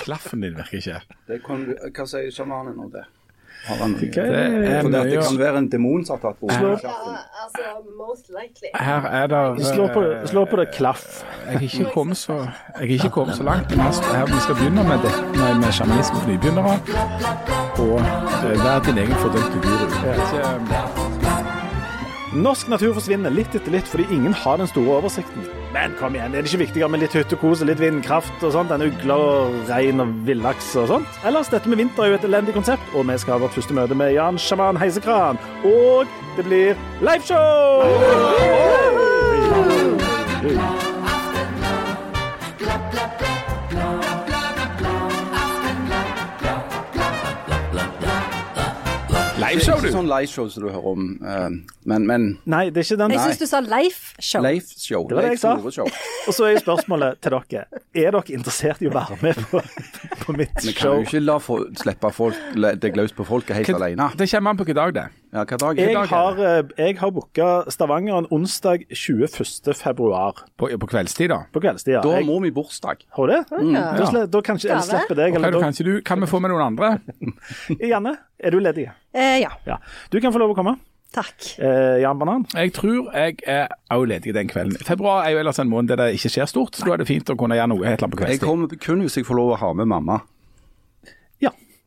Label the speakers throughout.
Speaker 1: Klaffen din virker ikke.
Speaker 2: Det kan, hva sier sjamanen om det? Har han,
Speaker 1: Det er
Speaker 2: det, det kan være en demon som har tatt
Speaker 1: bordet.
Speaker 2: Ja,
Speaker 3: altså, most likely.
Speaker 1: Her er det
Speaker 4: Slå på, slå på det klaff.
Speaker 1: Jeg er ikke kommet så, kommet så langt. Men her, vi skal begynne med, det, med, med sjamanisme for nybegynnere. Og eh, er din egen fordømte guru.
Speaker 4: Norsk natur forsvinner litt etter litt fordi ingen har den store oversikten. Men kom igjen, er det ikke viktigere med litt hyttekos og litt vindkraft og sånt enn ugler og rein og villaks og sånt? Ellers, dette med vinter er jo et elendig konsept, og vi skal ha vårt første møte med Jan Sjaman Heisekran. Og det blir liveshow!
Speaker 2: Det er
Speaker 1: liveshow,
Speaker 2: ikke
Speaker 1: du!
Speaker 2: sånn liveshow som du hører om, eh, men, men
Speaker 4: Nei, det er ikke den.
Speaker 3: Jeg syns du sa Leif-show.
Speaker 2: liveshow.
Speaker 4: Det var det jeg sa. Og så er jo spørsmålet til dere. Er dere interessert i å være med på, på mitt
Speaker 2: Vi kan
Speaker 4: show?
Speaker 2: jo ikke la for, slippe folk, deg løs på folket helt alene.
Speaker 1: Det kommer an på hvilken dag det er.
Speaker 2: Ja, hva dag hva
Speaker 4: Jeg
Speaker 2: det?
Speaker 4: har, eh, jeg har booka Stavanger en onsdag 21. februar
Speaker 1: På, på kveldstid, da.
Speaker 4: på kveldstid. ja.
Speaker 2: Da
Speaker 4: Jeg-
Speaker 2: må vi bursdag.
Speaker 4: Har du det?
Speaker 3: Ja.
Speaker 4: Da, sle, da kan ikke jeg slippe deg. Eller,
Speaker 1: okay,
Speaker 4: da,
Speaker 1: kan, du, kan vi få med noen andre?
Speaker 4: Janne, er du ledig?
Speaker 3: Eh, ja.
Speaker 4: Ja. Du kan få lov å komme.
Speaker 3: Takk.
Speaker 4: Eh, Jan Banan.
Speaker 1: Jeg tror jeg er òg ledig den kvelden. Februar er jo ellers en måned der det ikke skjer stort, så da er det fint å kunne gjøre noe et eller annet på
Speaker 2: Jeg kommer kun hvis jeg får lov å ha med mamma.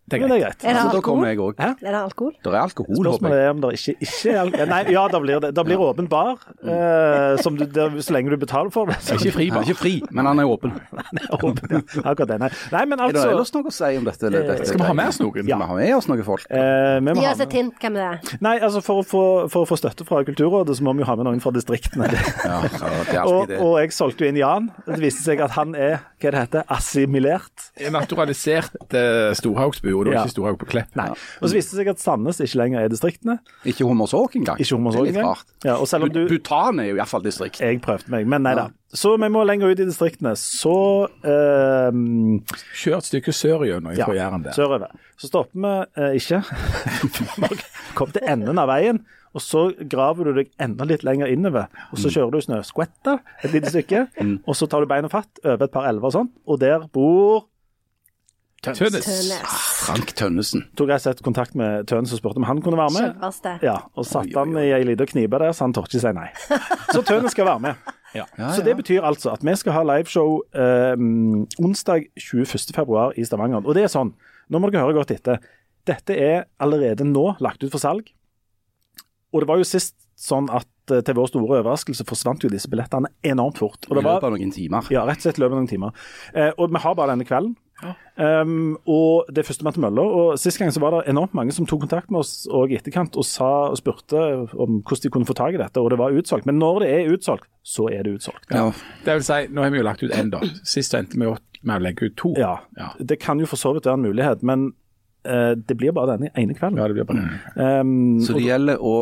Speaker 4: Ja,
Speaker 1: Det er
Speaker 4: er greit.
Speaker 3: Er det
Speaker 2: altså, da
Speaker 3: alkohol?
Speaker 2: jeg.
Speaker 4: Hæ?
Speaker 3: Er det alkohol?
Speaker 2: Det er alkohol,
Speaker 4: Spørsmålet er om det ikke, ikke er alkohol. Nei, ja, da blir det. Da blir åpen bar, uh, som du, der, så lenge du betaler for det. Så
Speaker 1: Ikke fri,
Speaker 2: Han er
Speaker 1: bare.
Speaker 2: ikke fri, men han er åpen.
Speaker 4: åpen, ja. Akkurat det. Nei, nei men
Speaker 2: Er det
Speaker 4: altså
Speaker 2: ellers noe å si om dette? dette
Speaker 1: Skal vi ha med oss noen?
Speaker 2: Ja. vi har med oss noen folk?
Speaker 4: eh, vi må
Speaker 3: Gi oss et hint hvem det er.
Speaker 4: Nei, altså for å, få, for å få støtte fra Kulturrådet, så må vi jo ha med noen fra distriktene.
Speaker 2: Ja, ja, det er
Speaker 4: Og,
Speaker 2: det.
Speaker 4: og jeg solgte jo inn Jan. Det viste seg at han er hva det heter, assimilert.
Speaker 1: En naturalisert uh, storhaugsbu, og det
Speaker 4: Ja.
Speaker 1: ikke Storhaug på Klepp.
Speaker 4: Nei. Og så viste det seg at Sandnes ikke lenger er distriktene.
Speaker 2: Ikke Hommersåk engang.
Speaker 4: Ikke
Speaker 2: er litt
Speaker 4: engang.
Speaker 2: rart.
Speaker 4: Ja, og selv om du
Speaker 2: Bhutan er jo iallfall distrikt.
Speaker 4: Jeg prøvde meg, men nei da. Så vi må lenger ut i distriktene. Så eh,
Speaker 1: Kjør et stykke sørgjennom
Speaker 4: ja,
Speaker 1: fra Jæren der.
Speaker 4: sørover. Så stopper vi eh, ikke. Kom til enden av veien, og så graver du deg enda litt lenger innover. Og så kjører du snøskvetter et lite stykke, og så tar du beina fatt over et par elver og sånn, og der bor
Speaker 1: Tønnes.
Speaker 3: Tønnes.
Speaker 2: Frank Tønnesen.
Speaker 4: Tok rett og slett kontakt med Tønnes og spurte om han kunne være med.
Speaker 3: Selveste.
Speaker 4: Ja, og satte han i ei lita knipe der, så han torde ikke si nei. Så Tønnes skal være med.
Speaker 1: Ja.
Speaker 4: Så det betyr altså at vi skal ha liveshow eh, onsdag 21. februar i Stavanger. Og det er sånn, nå må dere høre godt etter, dette er allerede nå lagt ut for salg. Og det var jo sist sånn at eh, til vår store overraskelse forsvant jo disse billettene enormt fort. Og det var,
Speaker 2: løpet av noen timer.
Speaker 4: ja, rett og slett i løpet av noen timer. Eh, og vi har bare denne kvelden. Um, og det er førstemann til mølla. Og sist gang så var det enormt mange som tok kontakt med oss og i etterkant og, sa, og spurte om hvordan de kunne få tak i dette, og det var utsolgt. Men når det er utsolgt, så er det utsolgt.
Speaker 2: Ja.
Speaker 1: Det vil si, nå har vi jo lagt ut én, da. Sist endte vi jo med å legge ut to.
Speaker 4: Ja,
Speaker 1: Ja.
Speaker 4: det kan jo for så vidt være en mulighet, men uh, det blir bare denne ene kvelden.
Speaker 1: Ja, det blir bare denne.
Speaker 4: Um,
Speaker 2: Så det gjelder å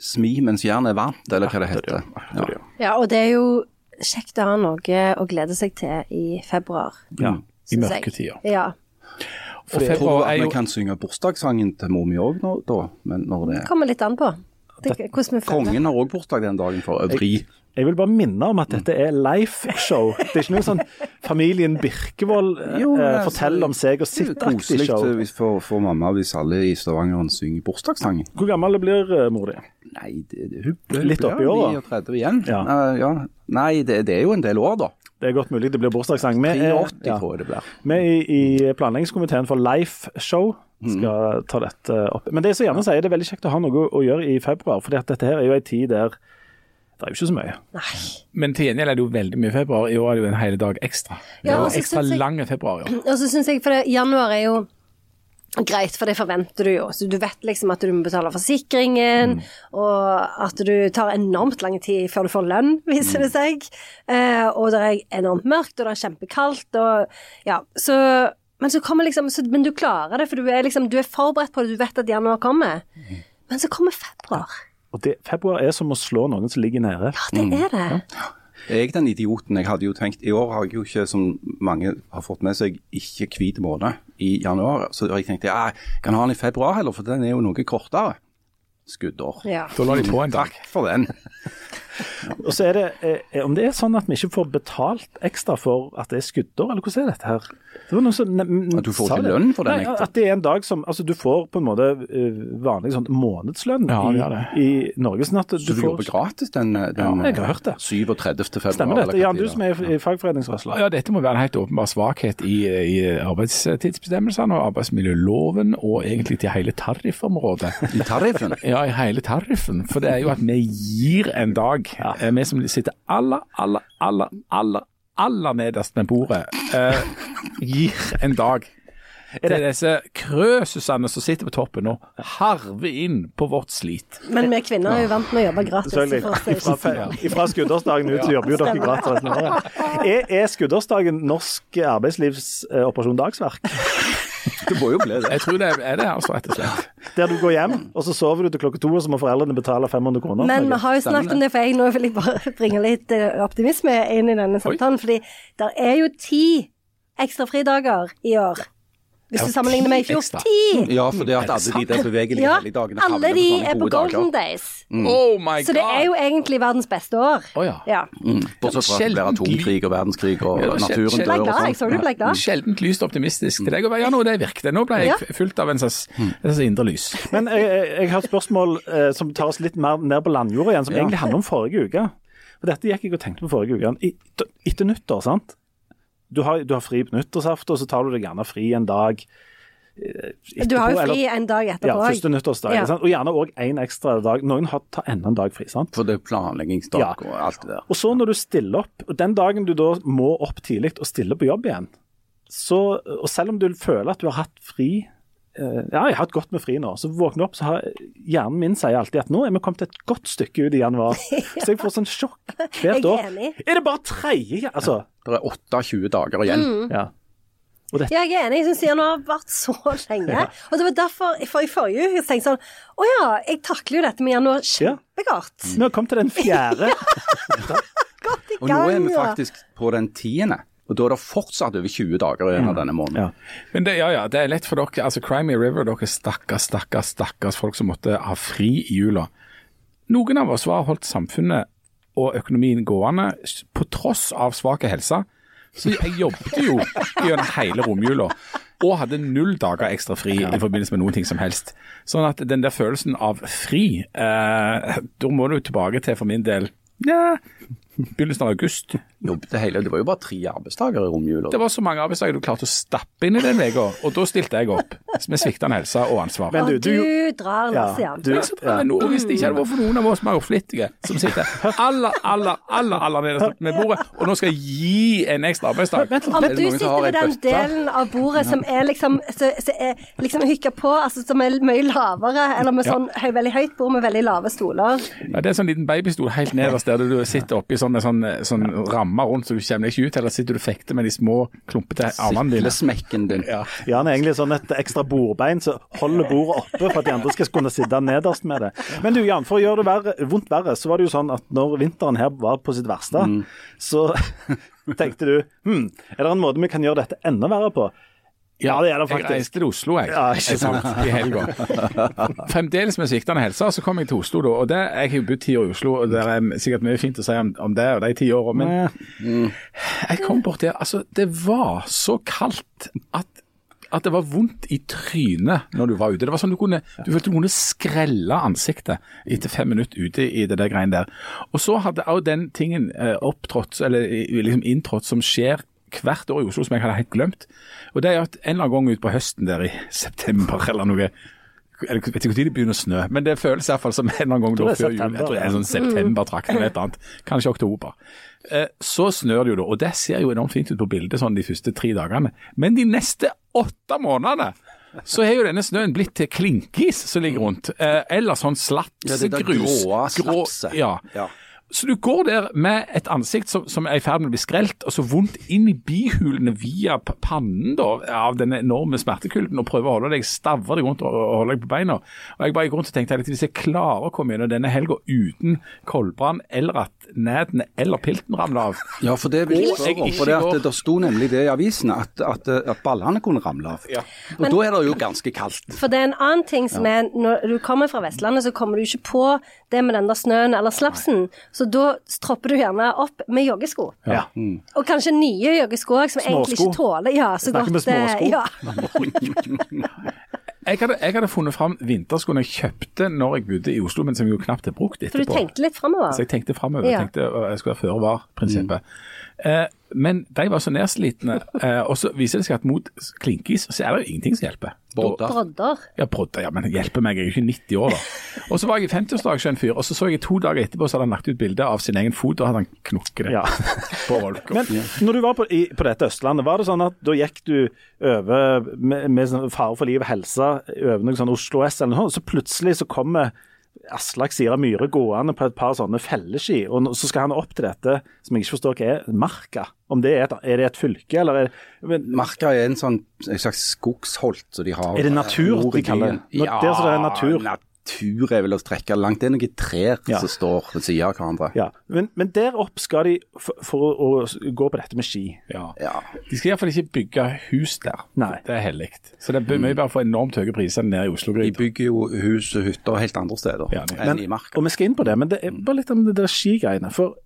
Speaker 2: smi mens jernet er varmt, eller hva det heter. Ja.
Speaker 3: Ja, og det er jo kjekt å ha noe å glede seg til i februar.
Speaker 4: ja.
Speaker 1: I mørketida.
Speaker 3: Ja.
Speaker 1: For
Speaker 2: Jeg tror at
Speaker 1: er
Speaker 2: vi kan synge bursdagssangen til mor mi òg nå, da. Men når det er
Speaker 3: Kommer litt an på det, hvordan vi føler.
Speaker 2: Kongen har òg bursdag den dagen for øvrig.
Speaker 4: Jeg vil bare minne om at dette er life-show. Det er ikke noe sånn familien Birkevold eh, eh,
Speaker 2: altså,
Speaker 4: forteller om seg og
Speaker 2: Det er jo
Speaker 4: sitt-aktig
Speaker 2: koselig
Speaker 4: show.
Speaker 2: eh, for, for mamma hvis alle i Stavanger synger bursdagssangen.
Speaker 4: Hvor gammel blir uh, mor di?
Speaker 2: Nei, det, det, hun
Speaker 4: Litt oppi
Speaker 2: år,
Speaker 4: året.
Speaker 2: 39 igjen.
Speaker 4: Ja.
Speaker 2: Uh, ja. Nei, det, det er jo en del år, da.
Speaker 4: Det er godt mulig det blir bursdagssang. Vi er,
Speaker 2: 83
Speaker 4: ja,
Speaker 2: tror jeg det blir.
Speaker 4: vi i, i planleggingskomiteen for Life Show skal ta dette opp. Men det som gjerne sier, det er veldig kjekt å ha noe å gjøre i februar. For dette her er jo ei tid der det er jo ikke så mye.
Speaker 3: Nei.
Speaker 1: Men til gjengjeld er det jo veldig mye februar. I år er det jo en hel dag ekstra. Det
Speaker 3: Ja,
Speaker 1: er jo
Speaker 3: så
Speaker 1: ekstra lang februar, ja.
Speaker 3: Og så syns jeg, for det, januar er jo greit, for det forventer du jo. Så du vet liksom at du må betale forsikringen, og at du tar enormt lang tid før du får lønn, viser det seg. Eh, og det er enormt mørkt, og det er kjempekaldt, og ja, så men så kommer liksom så, Men du klarer det, for du er liksom Du er forberedt på det, du vet at januar kommer. Men så kommer februar.
Speaker 4: Og det, Februar er som å slå noen som ligger nede.
Speaker 3: Ja, det er det.
Speaker 2: Jeg er den idioten. Jeg hadde jo tenkt, I år har jeg jo ikke, som mange har fått med seg, ikke hvit måned i januar. Så jeg tenkte ja, jeg kan ha den i februar heller, for den er jo noe kortere. Skuddår.
Speaker 3: Ja.
Speaker 1: Da la de på en dag.
Speaker 2: Takk for den.
Speaker 4: Og så er det, er, Om det er sånn at vi ikke får betalt ekstra for at det er skuddår, eller hvordan er dette her? Det var noen som, ne-
Speaker 2: At du får ikke lønn for den
Speaker 4: Nei. At det er en dag som Altså, du får på en måte eh, vanlig sånn månedslønn
Speaker 1: Ja, har
Speaker 4: i Norge. Sånn at du,
Speaker 2: Så du
Speaker 4: får
Speaker 2: jobber gratis den, den
Speaker 4: Ja, jeg har hørt det.
Speaker 2: 37. februar?
Speaker 4: Stemmer dette? Jan, du som er i, i fagforeningsrørsla.
Speaker 1: Ja, dette må være en helt åpenbar svakhet i, i arbeidstidsbestemmelsene og arbeidsmiljøloven, og egentlig til hele tariffområdet.
Speaker 2: I tariffen?
Speaker 1: Ja, i hele tariffen. For det er jo at vi gir en dag. Eh, Vi som sitter aller, aller, aller, aller, aller nederst ved bordet, eh, gir en dag til disse krøsusene som sitter på toppen og harver inn på vårt slit.
Speaker 3: Men vi kvinner er jo vant med å jobbe gratis.
Speaker 4: Ifra, ifra skuddersdagen ut så jobber jo dere gratis. Er, er skuddersdagen norsk arbeidslivs eh, dagsverk?
Speaker 2: Det må jo bli det.
Speaker 1: Jeg tror det er det, altså, rett og slett.
Speaker 4: Der du går hjem, og så sover du til klokka to, og så må foreldrene betale 500 kroner?
Speaker 3: Men vi har jo snakket om det, for jeg nå vil jeg bare bringe litt eh, optimisme inn i denne samtalen. Fordi det er jo ti ekstra fridager i år. Hvis
Speaker 1: Ja,
Speaker 3: du sammenligner med i fjor. Ti!
Speaker 2: Ja, fordi at alle de der bevegelige
Speaker 3: Ja,
Speaker 2: helligdagene
Speaker 3: alle de er på golden
Speaker 2: dager.
Speaker 3: days.
Speaker 1: Oh my god!
Speaker 3: Så det er jo egentlig verdens beste år.
Speaker 1: Oh, ja.
Speaker 3: Ja.
Speaker 2: Mm. Bortsett fra at det blir atomkrig og verdenskrig og
Speaker 1: Ja,
Speaker 2: naturen dør og
Speaker 3: glad, jeg så
Speaker 2: sånn.
Speaker 3: du ble glad.
Speaker 1: Sjeldent lyst optimistisk til deg. Og ja, nå det virket. Nå ble jeg fulgt av en slags, indre lys.
Speaker 4: Men jeg, jeg, har et spørsmål eh, som tar oss litt mer ned på landjorda igjen, som
Speaker 2: Ja.
Speaker 4: egentlig handler om forrige uke. For Dette gikk jeg og tenkte på forrige uke. I- Etter nyttår, sant. Du har, du har fri på nyttårsaften, og så tar du deg gjerne fri en dag. Etterpå,
Speaker 3: Du har jo fri
Speaker 4: eller-
Speaker 3: en dag etterpå.
Speaker 4: Ja, første nyttårsdag.
Speaker 3: Ja.
Speaker 4: Og gjerne òg en ekstra dag. Noen har tar enda en dag fri. sant?
Speaker 2: For det er planleggingsdag
Speaker 4: Ja.
Speaker 2: og alt det der.
Speaker 4: Og så når du stiller opp, og den dagen du da må opp tidlig og stille på jobb igjen, så, og selv om du føler at du har hatt fri eh, Ja, jeg har hatt godt med fri nå. Så våkner jeg opp, så har hjernen min sier alltid at nå er vi kommet et godt stykke ut i januar. Så jeg får sånn sjokk hvert
Speaker 3: er
Speaker 4: år.
Speaker 3: enig.
Speaker 4: Er det bare tredje Altså,
Speaker 2: Det er 28 dager igjen.
Speaker 4: ja. Og dette,
Speaker 3: Ja, jeg er enig. Jeg syns januar har vært så lenge. Og det var derfor for i forrige uke tenkte jeg sånn Å ja, jeg takler jo dette med januar kjempegodt.
Speaker 4: vi har kommet til den fjerde.
Speaker 3: Godt i
Speaker 2: Og nå er vi faktisk på den tiende. Og da er det fortsatt over 20 dager igjen av denne måneden.
Speaker 4: Ja.
Speaker 1: Men det, ja, ja, det er lett for dere. altså Crimey River, dere stakkars, stakkars, stakkars folk som måtte ha fri i jula. Noen av oss har holdt samfunnet og økonomien gående på tross av svak helse. Så jeg jobbet jo gjennom hele romjula og hadde null dager ekstra fri i forbindelse med noen ting som helst. Sånn at den der følelsen av fri, eh, da må du tilbake til for min del ja, begynnelsen av august.
Speaker 2: Jobbet hele, det var jo bare tre arbeidsdager i romjula.
Speaker 1: Det var så mange arbeidsdager du klarte å stappe inn i den uka, og da stilte jeg opp med sviktende helse og ansvar.
Speaker 4: Men du,
Speaker 3: du,
Speaker 4: du,
Speaker 3: drar lasset,
Speaker 4: ja, du,
Speaker 1: jeg noe, Hvis det ikke hadde vært for noen av oss som er flittige, som sitter aller, aller, aller aller nederst med bordet, og nå skal jeg gi en ekstra arbeidsdag
Speaker 2: Men det
Speaker 3: du sitter ved den delen av bordet som er liksom så, så er liksom hykka på, altså som er mye lavere, eller med
Speaker 1: Ja.
Speaker 3: sånn høy, veldig høyt bord med veldig lave stoler
Speaker 1: ja, Det er sånn liten babystol helt nederst der du sitter oppi sånne, sånne, sånne rammer rundt så du kommer deg ikke ut, eller sitter du og fekter med de små klumpete armene dine.
Speaker 2: Smekken din.
Speaker 4: Jan er egentlig sånn et ekstra bordbein som holder bordet oppe for at de andre skal kunne sitte nederst med det. Men du Jan, for å gjøre det verre, vondt verre, så var det jo sånn at når vinteren her var på sitt verste, så tenkte du hm, er det en måte vi kan gjøre dette enda verre på? Ja, det er det faktisk.
Speaker 1: Jeg reiste til Oslo jeg,
Speaker 4: Ja, ikke sant.
Speaker 1: i helga. Fremdeles med sviktende helse, så kom jeg til Oslo da. og det, Jeg har jo bodd ti år i Oslo, og det er sikkert mye fint å si om, om det og de ti årene. Men jeg kom bort der, altså det var så kaldt at at det var vondt i trynet når du var ute. Det var sånn Du kunne, du følte du kunne skrelle ansiktet etter fem minutter ute i det der greiene der. Og så hadde òg den tingen eh, opptrådt, eller liksom inntrådt som skjer hvert år i Oslo, som jeg hadde helt glemt. Og det er at en eller annen gang ut på høsten der i september eller noe jeg vet ikke når det begynner å snø, men det føles i hvert fall som en eller annen gang da før jul. Jeg tror det er
Speaker 3: en
Speaker 1: sånn septembertrakt eller et eller annet. Kanskje oktober. Eh, Så snør det jo da, og det ser jo enormt fint ut på bildet sånn de første tre dagene. Men de neste åtte månedene så er jo denne snøen blitt til klinkis som ligger rundt. Eh, Eller sånn
Speaker 2: Ja, det
Speaker 1: er
Speaker 2: det
Speaker 1: Grå-
Speaker 2: slapset.
Speaker 1: Ja.
Speaker 2: Ja.
Speaker 1: Så du går der med et ansikt som, som er i ferd med å bli skrelt, og så vondt inn i bihulene via pannen da, av den enorme smertekulden, og prøver å holde deg, stavre deg rundt og, og holde deg på beina. Og jeg bare gikk rundt og tenkte at hvis jeg klarer å komme gjennom denne helga uten koldbrann, eller at neden eller pilten ramler av
Speaker 2: Ja, for det vil jeg spørre om. For det, at det sto nemlig det i avisene, at, at, at ballene kunne ramle av. Og da er det jo ganske kaldt.
Speaker 3: For det er en annen ting som er Når du kommer fra Vestlandet, så kommer du ikke på det med den der snøen eller slapsen. Så Så da tropper du gjerne opp med joggesko.
Speaker 4: Ja.
Speaker 3: Og kanskje nye joggesko som som egentlig ikke tåler ja, så
Speaker 4: Snakker
Speaker 3: godt
Speaker 4: med småsko.
Speaker 3: eh, Ja.
Speaker 1: Jeg hadde, jeg hadde funnet fram vinterskoene jeg kjøpte når jeg bodde i Oslo, men som jo knapt er brukt etterpå.
Speaker 3: For du tenkte litt framover.
Speaker 1: Så jeg tenkte framover.
Speaker 3: Ja.
Speaker 1: Jeg tenkte jeg skulle være føre var-prinsippet. Eh, men de var så nedslitne, eh, og så viser det seg at mot klinkis så er det jo ingenting som hjelper.
Speaker 2: Brodder.
Speaker 3: Brodder.
Speaker 1: Ja, brodder, ja, men hjelper meg, jeg er jo ikke 90 år da. Og så var jeg i 50-årsdag hos en fyr, og så så jeg to dager etterpå så hadde han lagt ut bilde av sin egen fot, og hadde han knukket det
Speaker 4: Ja.
Speaker 1: på Volker.
Speaker 4: Men når du var på, i, på dette Østlandet, var det sånn at da gikk du over med, med sånn fare for liv og helse over noe sånn Oslo S eller noe så plutselig så kommer Aslak Sira Myhre gående på et par sånne felleski, og så skal han opp til dette som jeg ikke forstår hva er, Marka. Om det er et, er det et fylke, eller er, men,
Speaker 2: Marka er en sånn en slags skogsholt som de har.
Speaker 4: Er det natur de kaller det? Ja, der som det er natur?
Speaker 2: natur er vel å trekke langt. Det er noen trær
Speaker 4: Ja.
Speaker 2: som står ved siden av hverandre.
Speaker 4: ja. men, men der opp skal de for, for å, å gå på dette med ski.
Speaker 1: Ja.
Speaker 2: Ja.
Speaker 1: De skal iallfall ikke bygge hus der.
Speaker 4: Nei.
Speaker 1: Det er hellig. Så det er mye bare for enormt høye priser nede i
Speaker 2: De
Speaker 1: Oslo-gryta.
Speaker 2: bygger jo hus og hytter helt andre steder
Speaker 1: Ja, enn
Speaker 2: enn i Marka.
Speaker 4: Og vi skal inn på det, men det er bare litt om det der skigreiene. For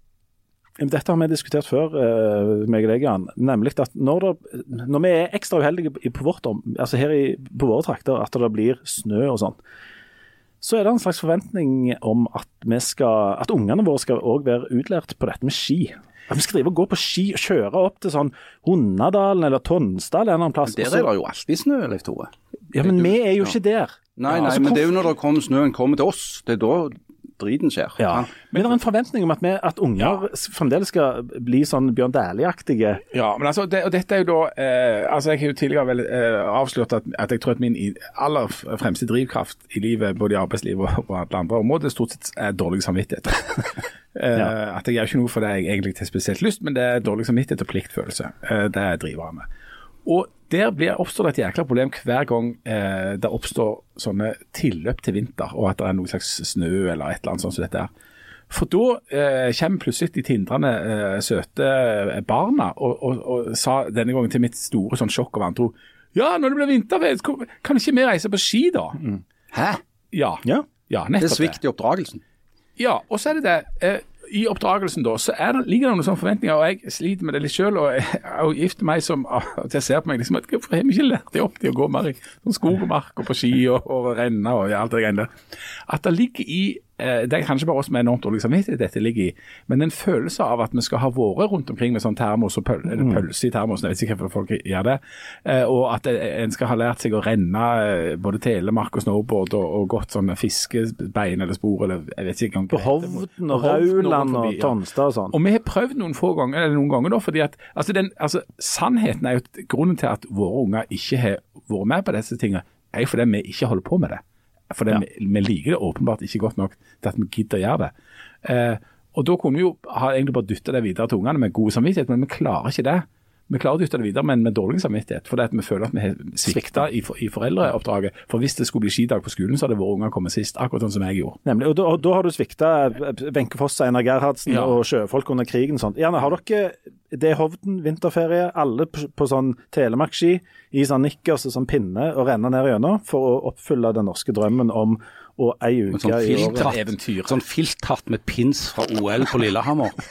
Speaker 4: dette har vi diskutert før, uh, meg og deg, Jan. Nemlig at når, det, når vi er ekstra uheldige på vårt altså her i, på våre trakter, at det blir snø og sånn, så er det en slags forventning om at, vi skal, at ungene våre skal også være utlært på dette med ski. At vi skal drive og gå på ski og kjøre opp til sånn Hundadalen eller Tonsdal en eller annen plass.
Speaker 2: Der er det jo alltid snø, Leif Tore.
Speaker 4: ja, men vi er jo ikke der.
Speaker 2: Nei, nei,
Speaker 4: altså,
Speaker 2: men det er jo når det kommer snøen kommer til oss, det er da driten skjer.
Speaker 4: Ja, men det er en forventning om at, vi, at unger ja. fremdeles skal bli sånn Bjørn Dæhlie-aktige.
Speaker 1: Ja, men altså, det, og dette er jo da eh, altså Jeg har jo tidligere vel eh, avslørt at, at jeg tror at min aller fremste drivkraft i livet, både i arbeidslivet og på alle andre områder, stort sett er dårlig samvittighet. ja. At jeg gjør ikke noe for det jeg egentlig har spesielt lyst, men det er dårlig samvittighet og pliktfølelse. det det er med. Og der blir, oppstår det et jækla problem hver gang eh, det oppstår sånne tilløp til vinter, og at det er noe slags snø eller et eller annet sånt som dette er. For da eh, kommer plutselig de tindrende eh, søte eh, barna og, og, og sa denne gangen til mitt store sånn sjokk og vantro Ja, når det blir vinterfest, kan ikke vi reise på ski da?
Speaker 2: Hæ?
Speaker 1: Ja.
Speaker 4: Ja.
Speaker 1: ja,
Speaker 2: Det er
Speaker 1: nettopp
Speaker 2: svikt i oppdragelsen.
Speaker 1: ja, og så er det det. Eh, I oppdragelsen da, så er det, ligger det noen sånne forventninger, og jeg sliter med det litt selv, og jeg er jo gift meg som ah, at jeg ser på meg liksom, at hvorfor har vi ikke lært det opp til å gå mer i sånn skog og mark og på ski og, og renne og ja, alt det greiene der. At det ligger i, det er kanskje bare oss med enormt dårlig samvittighet dette ligger i, men en følelse av at vi skal ha vært rundt omkring med sånn termos og pøl, eller pølse i termosen, jeg vet ikke hvorfor folk gjør det, eh, og at eh, en skal ha lært seg å renne eh, både telemark og snowboard og, og gått sånn fiskebein eller spor, eller jeg vet ikke
Speaker 4: På. Hovden og Rauland og. Tonstad og sånn.
Speaker 1: Og vi har prøvd noen få ganger, eller noen ganger da, fordi at altså den, altså Sannheten er jo grunnen til at våre unger ikke har vært med på disse tingene, er jo fordi vi ikke holder på med det. Fordi
Speaker 4: Ja.
Speaker 1: vi, vi liker det åpenbart ikke godt nok til at vi gidder å gjøre det. Eh, og da kunne vi jo egentlig bare dytta det videre til ungene med god samvittighet, men vi klarer ikke det. Vi klarer å dytte det videre, men med dårlig samvittighet. For det at vi føler at vi har svikta i, for, i foreldreoppdraget. For hvis det skulle bli skidag på skolen, så hadde våre unger kommet sist. Akkurat sånn som jeg gjorde.
Speaker 4: Nemlig, og da, og da har du svikta Wenche Foss, Einar Gerhardsen
Speaker 1: Ja.
Speaker 4: og sjøfolk under krigen. og Sånt. Gjerne, har dere Det er Hovden vinterferie, alle på, på sånn telemarkski i sånn nikkers og sånn pinne og renne ned gjennom for å oppfylle den norske drømmen om å ei
Speaker 2: En
Speaker 4: uke
Speaker 2: sånn
Speaker 4: i året.
Speaker 2: sånn filthatt med pins fra OL på Lillehammer.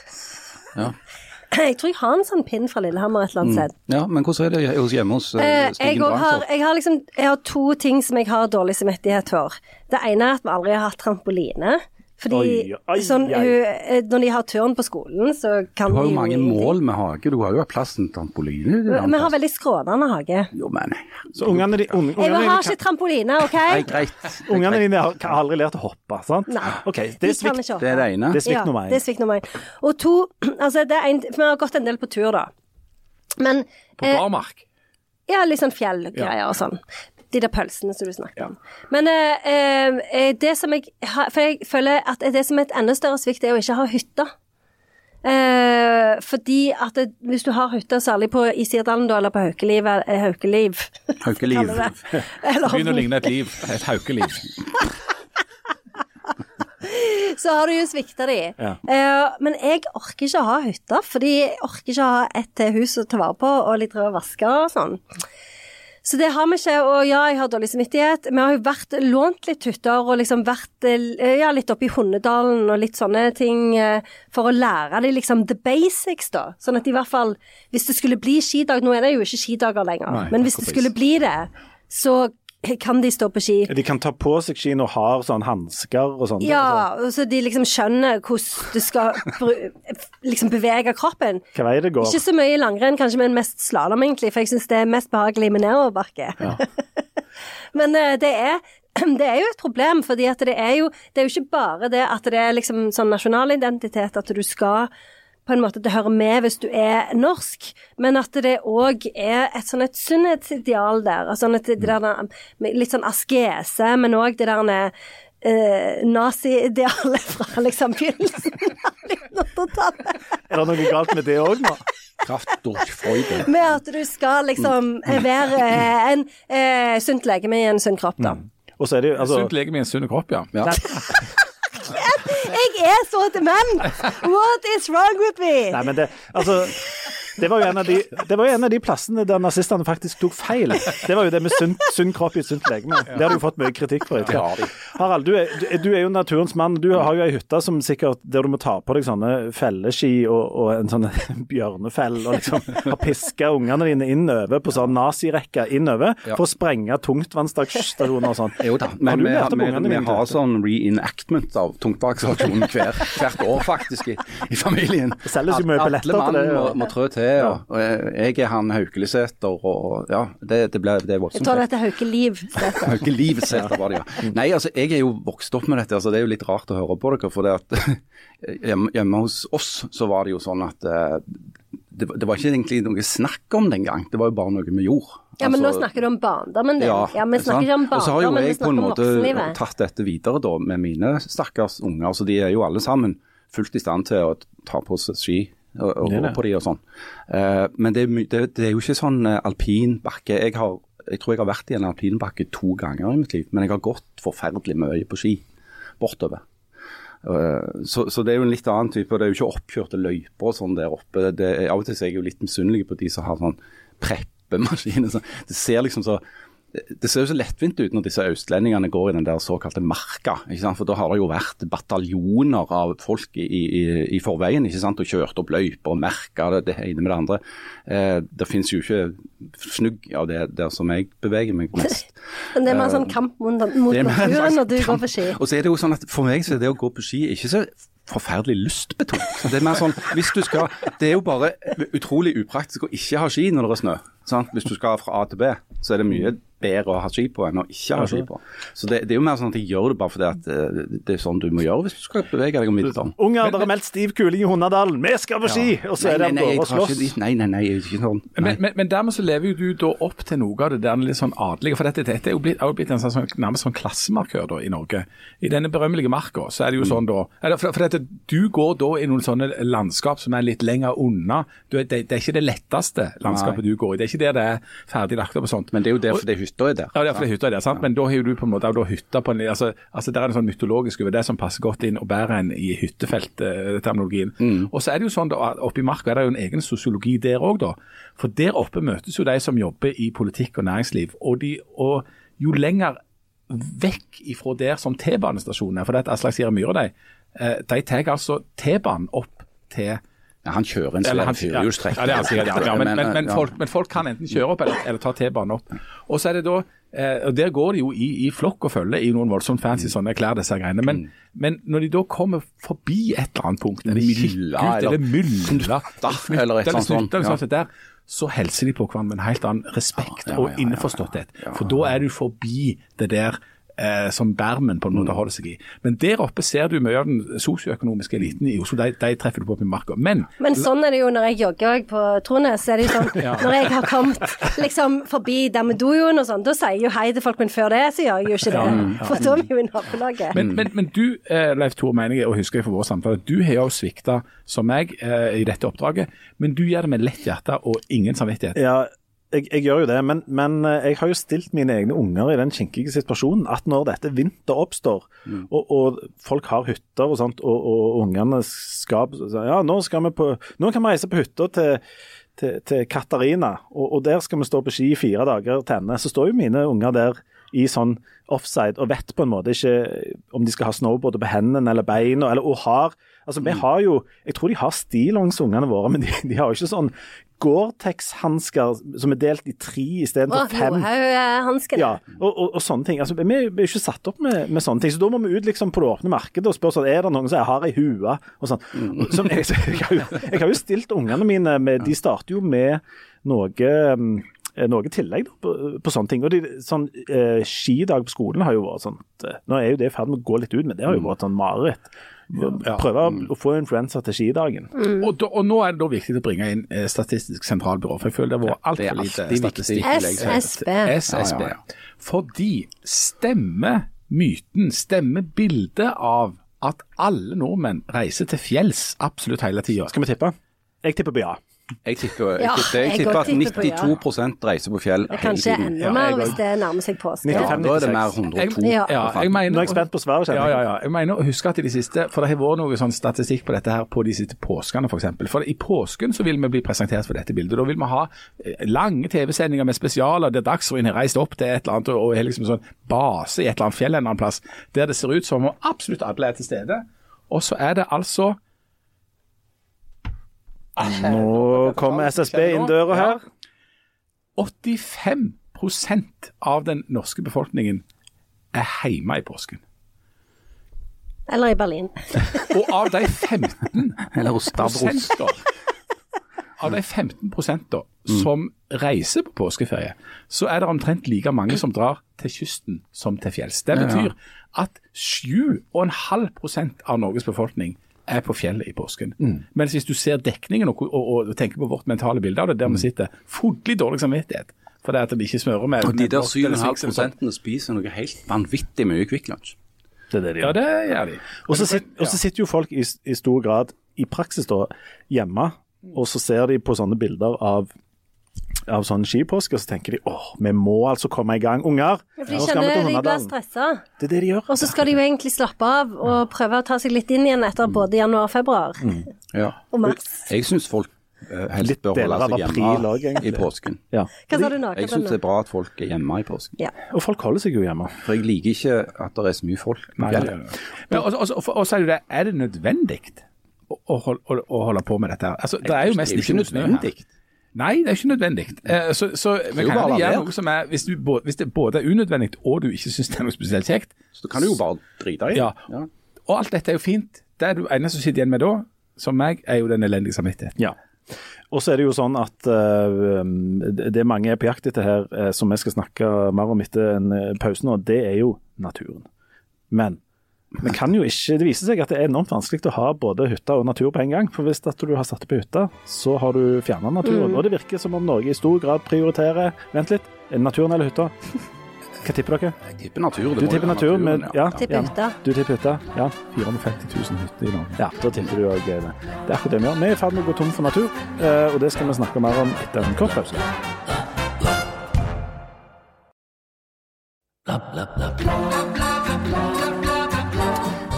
Speaker 3: Jeg tror jeg har en sånn pinn fra Lillehammer et eller annet sted.
Speaker 2: Ja, men hvordan er det hos hjemme hos
Speaker 3: Eh,
Speaker 2: eh,
Speaker 3: jeg, har, jeg, har liksom, jeg har to ting som jeg har dårlig samvittighet for. Det ene er at vi aldri har hatt trampoline. Fordi
Speaker 4: Oi, oi,
Speaker 3: sånn, hun, eh, når de har turn på skolen, så kan
Speaker 2: Du har
Speaker 3: de
Speaker 2: jo mange mål med hage. Du har jo plass til trampoline.
Speaker 3: Vi har veldig skrånende hage.
Speaker 2: Jo, men
Speaker 4: Så ungene, de, unge,
Speaker 3: Jeg har ikke trampoline, OK?
Speaker 2: Nei, greit.
Speaker 4: ungene dine har, aldri lært å hoppe, sant?
Speaker 3: Nei.
Speaker 4: okay, det
Speaker 3: De
Speaker 4: er
Speaker 3: kan
Speaker 4: svikt,
Speaker 3: ikke hoppe.
Speaker 2: Det er det ene.
Speaker 4: det er svikt
Speaker 3: ja, det er svikt nummer én. Og to, altså det er en, vi har gått en del på tur, da. Men
Speaker 1: På
Speaker 3: eh,
Speaker 1: barmark.
Speaker 3: Ja, litt sånn fjellgreier og sånn. De der pølsene som du snakket om. Men eh, eh, det som jeg For jeg føler at det som er et enda større svikt, er å ikke ha hytte. Eh, fordi at det, hvis du har hytte, særlig på, i Sirdalen da, eller på Haukeliv, eh, Haukeliv
Speaker 2: Haukeliv.
Speaker 1: Begynner å ligne et liv. Et haukeliv.
Speaker 3: så har du jo svikta de.
Speaker 4: Ja.
Speaker 3: Uh, men jeg orker ikke å ha hytte, fordi jeg orker ikke å ha et hus å ta vare på og litt rød vaske og sånn. Så det har vi ikke, og ja, jeg har dårlig samvittighet. Vi har jo vært lånt litt hytter og liksom vært eh, ja, litt oppe i Hundedalen og litt sånne ting eh, for å lære dem liksom the basics, da. Sånn at i hvert fall, hvis det skulle bli skidag Nå er det jo ikke skidager lenger,
Speaker 1: Nei,
Speaker 3: men hvis det skulle bli det, så kan de stå på ski.
Speaker 4: De kan ta på seg skiene og har sånn hansker og sånn.
Speaker 3: Ja, og så de liksom skjønner hvordan du skal liksom bevege kroppen.
Speaker 4: Hva vei det går.
Speaker 3: Ikke så mye langrenn, kanskje, men mest slalåm, egentlig, for jeg syns det er mest behagelig med nedoverbakke. men eh, det er det er jo et problem, fordi det er jo Det er jo ikke bare det at det er liksom sånn nasjonal identitet, at du skal på en måte det hører med hvis du er norsk, men at det òg er et sånn et sunnhetsideal der. Altså at det der, litt sånn askese, men òg det der eh, nazi-idealet fra liksom begynnelsen av 1900-tallet.
Speaker 4: Er det noe galt med det òg nå?
Speaker 3: Med at du skal liksom eh, være eh, en eh, sunt legeme i en sunn kropp, da.
Speaker 4: Og så er det jo altså
Speaker 1: Sunt legeme i en sunn kropp, ja.
Speaker 2: Ja.
Speaker 3: Jeg er så dement! What is wrong with me?
Speaker 4: Nei, men det Altså det var, jo en av de, det var en av de plassene der nazistene faktisk tok feil. Det var jo det med sunn, sunn kropp i et sunt legeme. Det har du jo fått mye kritikk for.
Speaker 2: ikke?
Speaker 4: Harald, du er, du- er jo naturens mann. Du har jo ei hytte som sikkert, der du må ta på deg sånne felleski og, og en sånn bjørnefell, og liksom har piska ungene dine innover på sånn nazirekke innover
Speaker 2: Ja.
Speaker 4: for å sprenge tungtvannsstasjoner og sånn.
Speaker 2: Jo da, men vi, vi, vi har sånn reenactment av tungtvannsaksjonen hver, hvert år faktisk i, i familien.
Speaker 4: Det selges jo mye billetter til det,
Speaker 2: mann må, må trå til. Og, og jeg jeg er han Haukelesæter, og ja, det, det, ble, det er
Speaker 3: Jeg
Speaker 2: voldsomt.
Speaker 3: tror dette heter Haukeliv.
Speaker 2: Haukelivsæter var det, ja. Nei, altså jeg er jo vokst opp med dette, altså det er jo litt rart å høre på dere. For det at hjemme, hos oss så var det jo sånn at eh, det, det var ikke egentlig noe snakk om det engang. Det var jo bare noe vi gjorde.
Speaker 3: Ja, men nå
Speaker 2: Altså,
Speaker 3: snakker du om barndommen din. Ja, vi
Speaker 2: sant?
Speaker 3: snakker ikke om
Speaker 2: Og så har jo jeg på en måte tatt dette videre da med mine stakkars unger. Så de er jo alle sammen fullt i stand til å ta på seg ski og, og
Speaker 4: Det
Speaker 2: gå på de og sånn. Uh, men det er, det, det er jo ikke sånn alpinbakke. alpin. Jeg, har, jeg tror jeg har vært i en alpinbakke to ganger i mitt liv, men jeg har gått forferdelig mye på ski bortover. Eh, Så, så det er jo en litt annen type. Det er jo ikke oppkjørte løyper og sånn der oppe. Det, av og til er jeg jo litt misunnelig på de som har sånn preppemaskiner. Så det ser liksom så det ser jo så lettvint ut når disse østlendingene går i den der såkalte marka. For da har det jo vært bataljoner av folk i, i, i forveien ikke sant? og kjørt opp løyper og merka det, det ene med det andre. Eh, det finnes jo ikke snugg av det der som jeg beveger meg mest.
Speaker 3: Men det er mer sånn kamp mot, mot naturen når du
Speaker 2: kamp.
Speaker 3: går på ski.
Speaker 2: Og så er det jo sånn at For meg så er det å gå på ski ikke så forferdelig lystbetont. Det er mer sånn, hvis du skal, det er jo bare utrolig upraktisk å ikke ha ski når det er snø. Sant? Hvis du skal fra A til B, så er det mye bedre å ha ski på enn å ikke ha ski på. Så det, det er jo mer sånn at jeg gjør det bare fordi at eh, det er sånn du må gjøre hvis du skal bevege deg om vinteren.
Speaker 4: Unger, det er meldt stiv kuling i Hundadalen. Vi skal på ski! Og så er det
Speaker 2: nei, nei, ikke
Speaker 4: slåss.
Speaker 2: Nei, nei, nei, ikke sånn. Nei.
Speaker 1: Men, men, men dermed så lever jo du da opp til noe av det der litt sånn adelige. For dette, dette er jo blitt, er jo blitt en sånn, sånn, nærmest sånn klassemarkør da, i Norge. I denne berømmelige marka så er det jo sånn da For, for dette, du går da i noen sånne landskap som er litt lenger unna. Du, det, det er ikke det letteste landskapet du går i. Det er ikke der det er ferdig lagt opp og sånt.
Speaker 2: Men det er jo derfor det hytta er der.
Speaker 1: Ja, det er fordi hytta er der, sant? men da har jo du på en måte da hytta på en altså, altså Der er det sånn mytologisk over det som passer godt inn og bærer en i hyttefelt-terminologien. Og så er det jo sånn da, Oppe i marka er det jo en egen sosiologi der òg, da. For der oppe møtes jo de som jobber i politikk og næringsliv. Og, de, og jo lenger vekk ifra der som T-banestasjonen er, for det er Aslak Sira Myhre, de, eh, de tar altså T-banen opp til
Speaker 2: Ja, han kjører en
Speaker 1: eller
Speaker 2: svær
Speaker 1: han-
Speaker 2: firehjulstrekk.
Speaker 1: Ja, ja. ja men, men, men, men folk kan enten kjøre opp eller, eller ta T-banen opp. Og så er det da, eh, og Der går de jo i, i flokk og følge i noen voldsomt fancy sånne klær, disse greiene. Men, men når de da kommer forbi et eller annet punkt, eller
Speaker 2: Mylla, eller
Speaker 1: eller mylla,
Speaker 2: eller et sånt sånt,
Speaker 1: eller sånt der, så hilser de på hverandre med en helt annen respekt
Speaker 2: ja,
Speaker 1: og innforståtthet. For da er du forbi det der eh, som bermen på en
Speaker 2: Mm.
Speaker 1: måte holder seg i. Men der oppe ser du mye av den sosioøkonomiske eliten i Oslo. De, de treffer du på i marka. Men
Speaker 3: Men sånn er det jo når jeg jogger på Trones. Er det jo sånn, Når jeg har kommet liksom forbi Damedojoen og sånn, da sier jeg jo hei til folk, men før det så gjør jeg jo ikke det. For da er vi jo i nabolaget.
Speaker 1: Men, men, men du, eh, Leif Tore, mener jeg, og husker jeg fra vår samtale, du har jo svikta som meg eh, i dette oppdraget, men du gjør det med lett hjerte og ingen samvittighet.
Speaker 4: Ja, jeg, jeg gjør jo det, men, men eh, jeg har jo stilt mine egne unger i den kinkige situasjonen at når dette vinter oppstår, og, og folk har hytter og sånt, og, og ungene skal Ja, nå skal vi på Nå kan vi reise på hytta til til, til Katarina, og, og der skal vi stå på ski i fire dager til ende. Så står jo mine unger der i sånn offside og vet på en måte ikke om de skal ha snowboard på hendene eller beina, eller og har Altså, vi har jo Jeg tror de har stillongs, ungene våre, men de, de har jo ikke sånn Gore-Tex-hansker som er delt i tre istedenfor fem.
Speaker 3: Johaug-hanskene.
Speaker 4: Ja, og, og, og sånne ting. Altså, vi, vi er ikke satt opp med, med sånne ting. Så da må vi ut liksom på det åpne markedet og spørre sånn, er det noen som har ei hue og sånn. Som jeg, jeg, har jo, jeg har jo stilt ungene mine med De starter jo med noe mm, noe tillegg da, på, på sånne ting. Og de, sånn, eh, Skidag på skolen har jo vært sånn Nå er jo det i ferd med å gå litt ut, men det har jo vært sånn mareritt. Prøve å få influensa til skidagen.
Speaker 1: Og, da, og nå er det da viktig å bringe inn eh, Statistisk sentralbyrå, for jeg føler det har vært altfor lite statistikk.
Speaker 3: SSB.
Speaker 1: SSB.
Speaker 2: Ja, ja,
Speaker 1: Fordi stemmer myten, stemmer bildet av at alle nordmenn reiser til fjells absolutt hele tida?
Speaker 4: Skal vi tippe? Jeg tipper på ja.
Speaker 2: Jeg tipper, jeg
Speaker 3: Ja,
Speaker 2: tipper, jeg
Speaker 3: jeg
Speaker 2: tipper at
Speaker 3: tipper på ja.
Speaker 2: 92% reiser på fjell hele
Speaker 3: Kanskje enda mer
Speaker 1: jeg
Speaker 3: hvis det nærmer seg påske.
Speaker 4: 95.
Speaker 2: Da er det mer 102.
Speaker 3: Ja.
Speaker 1: ja, jeg mener,
Speaker 4: Nå er jeg spent på svaret,
Speaker 1: Ja,
Speaker 4: jeg.
Speaker 1: ja, ja. Jeg mener å huske at i de siste, for det har vært noe sånn statistikk på dette her på de siste påskene f.eks. For, eksempel. for i påsken så vil vi bli presentert for dette bildet. Da vil vi ha eh, lange TV-sendinger med spesialer der Dagsrevyen har reist opp til et eller annet og er liksom sånn base i et eller annet fjell en eller annen plass, der det ser ut som om absolutt alle er til stede. Og så er det altså
Speaker 4: Nå kommer SSB inn døra her.
Speaker 1: 85% av den norske befolkningen er hjemme i påsken.
Speaker 3: Eller i Berlin.
Speaker 1: Og av de 15
Speaker 2: Eller hos Stavros.
Speaker 1: av de 15 prosenter som reiser på påskeferie, så er det omtrent like mange som drar til kysten som til fjells. Det betyr at 7,5 prosent av Norges befolkning er på fjellet i påsken. Mens hvis du ser dekningen og, og, og tenker på vårt mentale bilde av det, der vi sitter, fodlig dårlig samvittighet. For det at de ikke smører med
Speaker 2: Og de der 7,5
Speaker 1: Swix eller sånt.
Speaker 2: prosentene spiser noe helt vanvittig mye Kvikk Lunsj.
Speaker 4: Det er det de gjør.
Speaker 1: Ja, det gjør de.
Speaker 4: Og så sitter, og så sitter jo folk i, i stor grad, i praksis da, hjemme, og så ser de på sånne bilder av av sånne skipåske, og så tenker de åh, vi må altså komme i gang. Unger, Ja,
Speaker 3: For de kjenner de blir stressa.
Speaker 4: Det er det de gjør.
Speaker 3: Og så skal de jo egentlig slappe av og prøve å ta seg litt inn igjen etter både januar og februar.
Speaker 2: Ja.
Speaker 3: Og mars.
Speaker 2: Jeg syns folk eh, helst
Speaker 4: Litt
Speaker 2: bør holde seg hjemme
Speaker 4: også,
Speaker 2: i påsken.
Speaker 4: Ja.
Speaker 3: Hva sa du nå?
Speaker 2: Jeg syns det er bra at folk er hjemme i påsken.
Speaker 3: Ja.
Speaker 4: Og folk holder seg jo hjemme.
Speaker 2: For jeg liker ikke at det er så mye folk
Speaker 1: Nei. Men og, og, og, og så er det jo det, er det nødvendig å, å, holde- å, å holde på med dette her? Altså, det er jo
Speaker 2: Det er jo
Speaker 1: ikke
Speaker 2: nødvendig.
Speaker 1: Nei, det er ikke nødvendig. Eh, Så, så vi kan
Speaker 2: bare
Speaker 1: gjøre noe som er hvis, du, hvis det både er unødvendig og du ikke syns det er noe spesielt kjekt.
Speaker 2: Så kan du jo bare drite i det.
Speaker 1: Ja. Og alt dette er jo fint. Det er du eneste som sitter igjen med da, som meg, er jo den elendige samvittigheten.
Speaker 4: Ja. Og så er det jo sånn at uh, det mange er på jakt etter her, uh, som vi skal snakke mer om etter en pause nå, det er jo naturen. Men vi kan jo ikke, det viser seg at det er enormt vanskelig å ha både hytte og natur på en gang. For hvis at du har satt opp ei hytte, så har du fjerna naturen. Og det virker som om Norge i stor grad prioriterer Vent litt, naturen eller hytta? Hva tipper dere?
Speaker 2: Jeg tipper natur. det
Speaker 4: Du tipper natur,
Speaker 2: naturen,
Speaker 4: men ja,
Speaker 3: Tipper
Speaker 4: ja.
Speaker 3: hytta.
Speaker 4: Du tipper hytta? Ja.
Speaker 1: 450 000 hytter i Norge.
Speaker 4: Ja, da tipper du òg det. Det er akkurat det vi gjør. Vi er i ferd med å gå tom for natur, eh, og det skal vi snakke mer om etter en kort pause.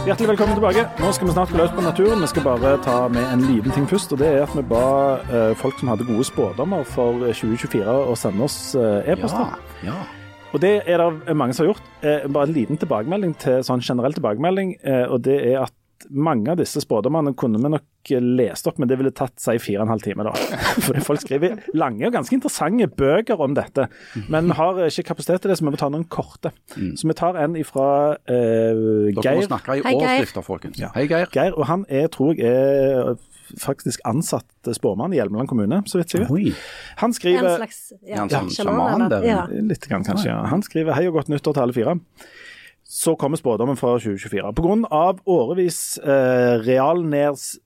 Speaker 4: Hjertelig velkommen tilbake. Nå skal vi snart gå løs på naturen. Vi skal bare ta med en liten ting først. og Det er at vi ba eh, folk som hadde gode spådommer for 2024 å sende oss eh, e-poster.
Speaker 2: Ja. ja.
Speaker 4: Og det er det mange som har gjort. Eh, bare en liten tilbakemelding til sånn generell tilbakemelding. Eh, og det er at mange av disse spådommene kunne vi nok lest opp, men det ville tatt si fire og en halv time. da. Fordi folk skriver lange og ganske interessante bøker om dette. Men vi har ikke kapasitet til det, så vi må ta noen korte. Så vi tar en ifra eh,
Speaker 2: Dere må snakke i
Speaker 3: Geir.
Speaker 2: overskrifter, folkens. Hei, Geir.
Speaker 4: Geir, og han er, tror jeg, er faktisk ansatt spåmann i Hjelmeland kommune, så vidt jeg vet.
Speaker 2: Oi.
Speaker 4: Han
Speaker 3: En
Speaker 4: skriver
Speaker 3: slags ja,
Speaker 2: Ja, en
Speaker 3: sjaman,
Speaker 2: sjaman der.
Speaker 3: Ja.
Speaker 4: Litt grann, kanskje, ja. Han skriver hei og godt nyttår til alle fire. Så kommer spådommen fra 2024. Pga. årevis eh, realneds,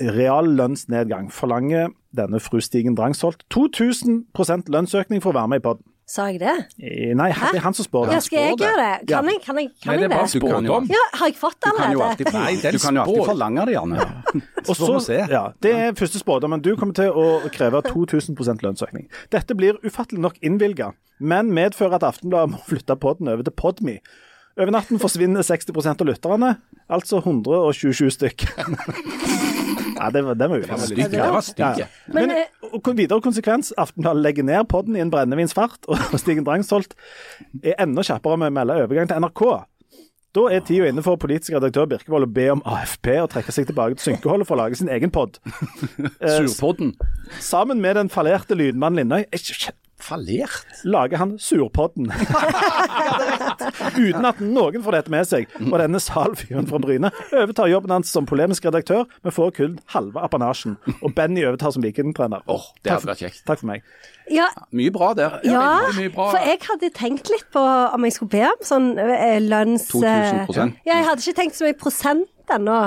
Speaker 4: reallønnsnedgang forlanger denne fru Stigen Drangsholt 2000 lønnsøkning for å være med i podden.
Speaker 3: Sa jeg det?
Speaker 4: Nei, Nei, det er han som spår
Speaker 3: Ja,
Speaker 4: det.
Speaker 3: skal jeg gjøre det? Kan jeg, kan jeg, kan
Speaker 1: Nei, det er
Speaker 3: jeg
Speaker 1: bare
Speaker 3: det?
Speaker 2: Du kan jo
Speaker 1: spådom.
Speaker 3: Ja, har jeg fått det
Speaker 2: Du kan jo
Speaker 3: allerede?
Speaker 1: Nei, den
Speaker 2: du kan jo alltid forlange det, gjerne.
Speaker 4: Og
Speaker 2: Så får vi se.
Speaker 4: ja, det er første spådommen. Du kommer til å kreve 2000% lønnsøkning. Dette blir ufattelig nok innvilga, men medfører at Aftenbladet må flytte podden over til Podme. Over natten forsvinner 60% av lytterne, altså 127 stykk. Ja, det var, det var ufint.
Speaker 2: Det var stygg.
Speaker 4: Ja.
Speaker 3: Men,
Speaker 4: Men, videre konsekvens, Aftenbladet legger ned podden i en brennevinsfart, og Stigen Drangsholt er enda kjappere med å melde overgang til NRK. Da er tida inne for politisk redaktør Birkevold å be om AFP og trekke seg tilbake til synkeholdet for å lage sin egen pod.
Speaker 2: Surpodden.
Speaker 4: Sammen med den fallerte lydmannen Lindøy
Speaker 2: Fallert.
Speaker 4: lager han Surpodden. Uten at noen får dette med seg. Og denne salfyren fra Bryne overtar jobben hans som polemisk redaktør, men får kun halve apanasjen. Og Benny overtar som vikingtrener.
Speaker 2: Oh, det hadde vært kjekt.
Speaker 4: Takk for meg.
Speaker 3: Ja,
Speaker 2: Mye bra der.
Speaker 3: ja,
Speaker 2: ja mye bra.
Speaker 3: for jeg hadde tenkt litt på om jeg skulle be om sånn eh, lønns...
Speaker 2: 2000%.
Speaker 3: Ja, jeg hadde ikke tenkt så mye prosent ennå.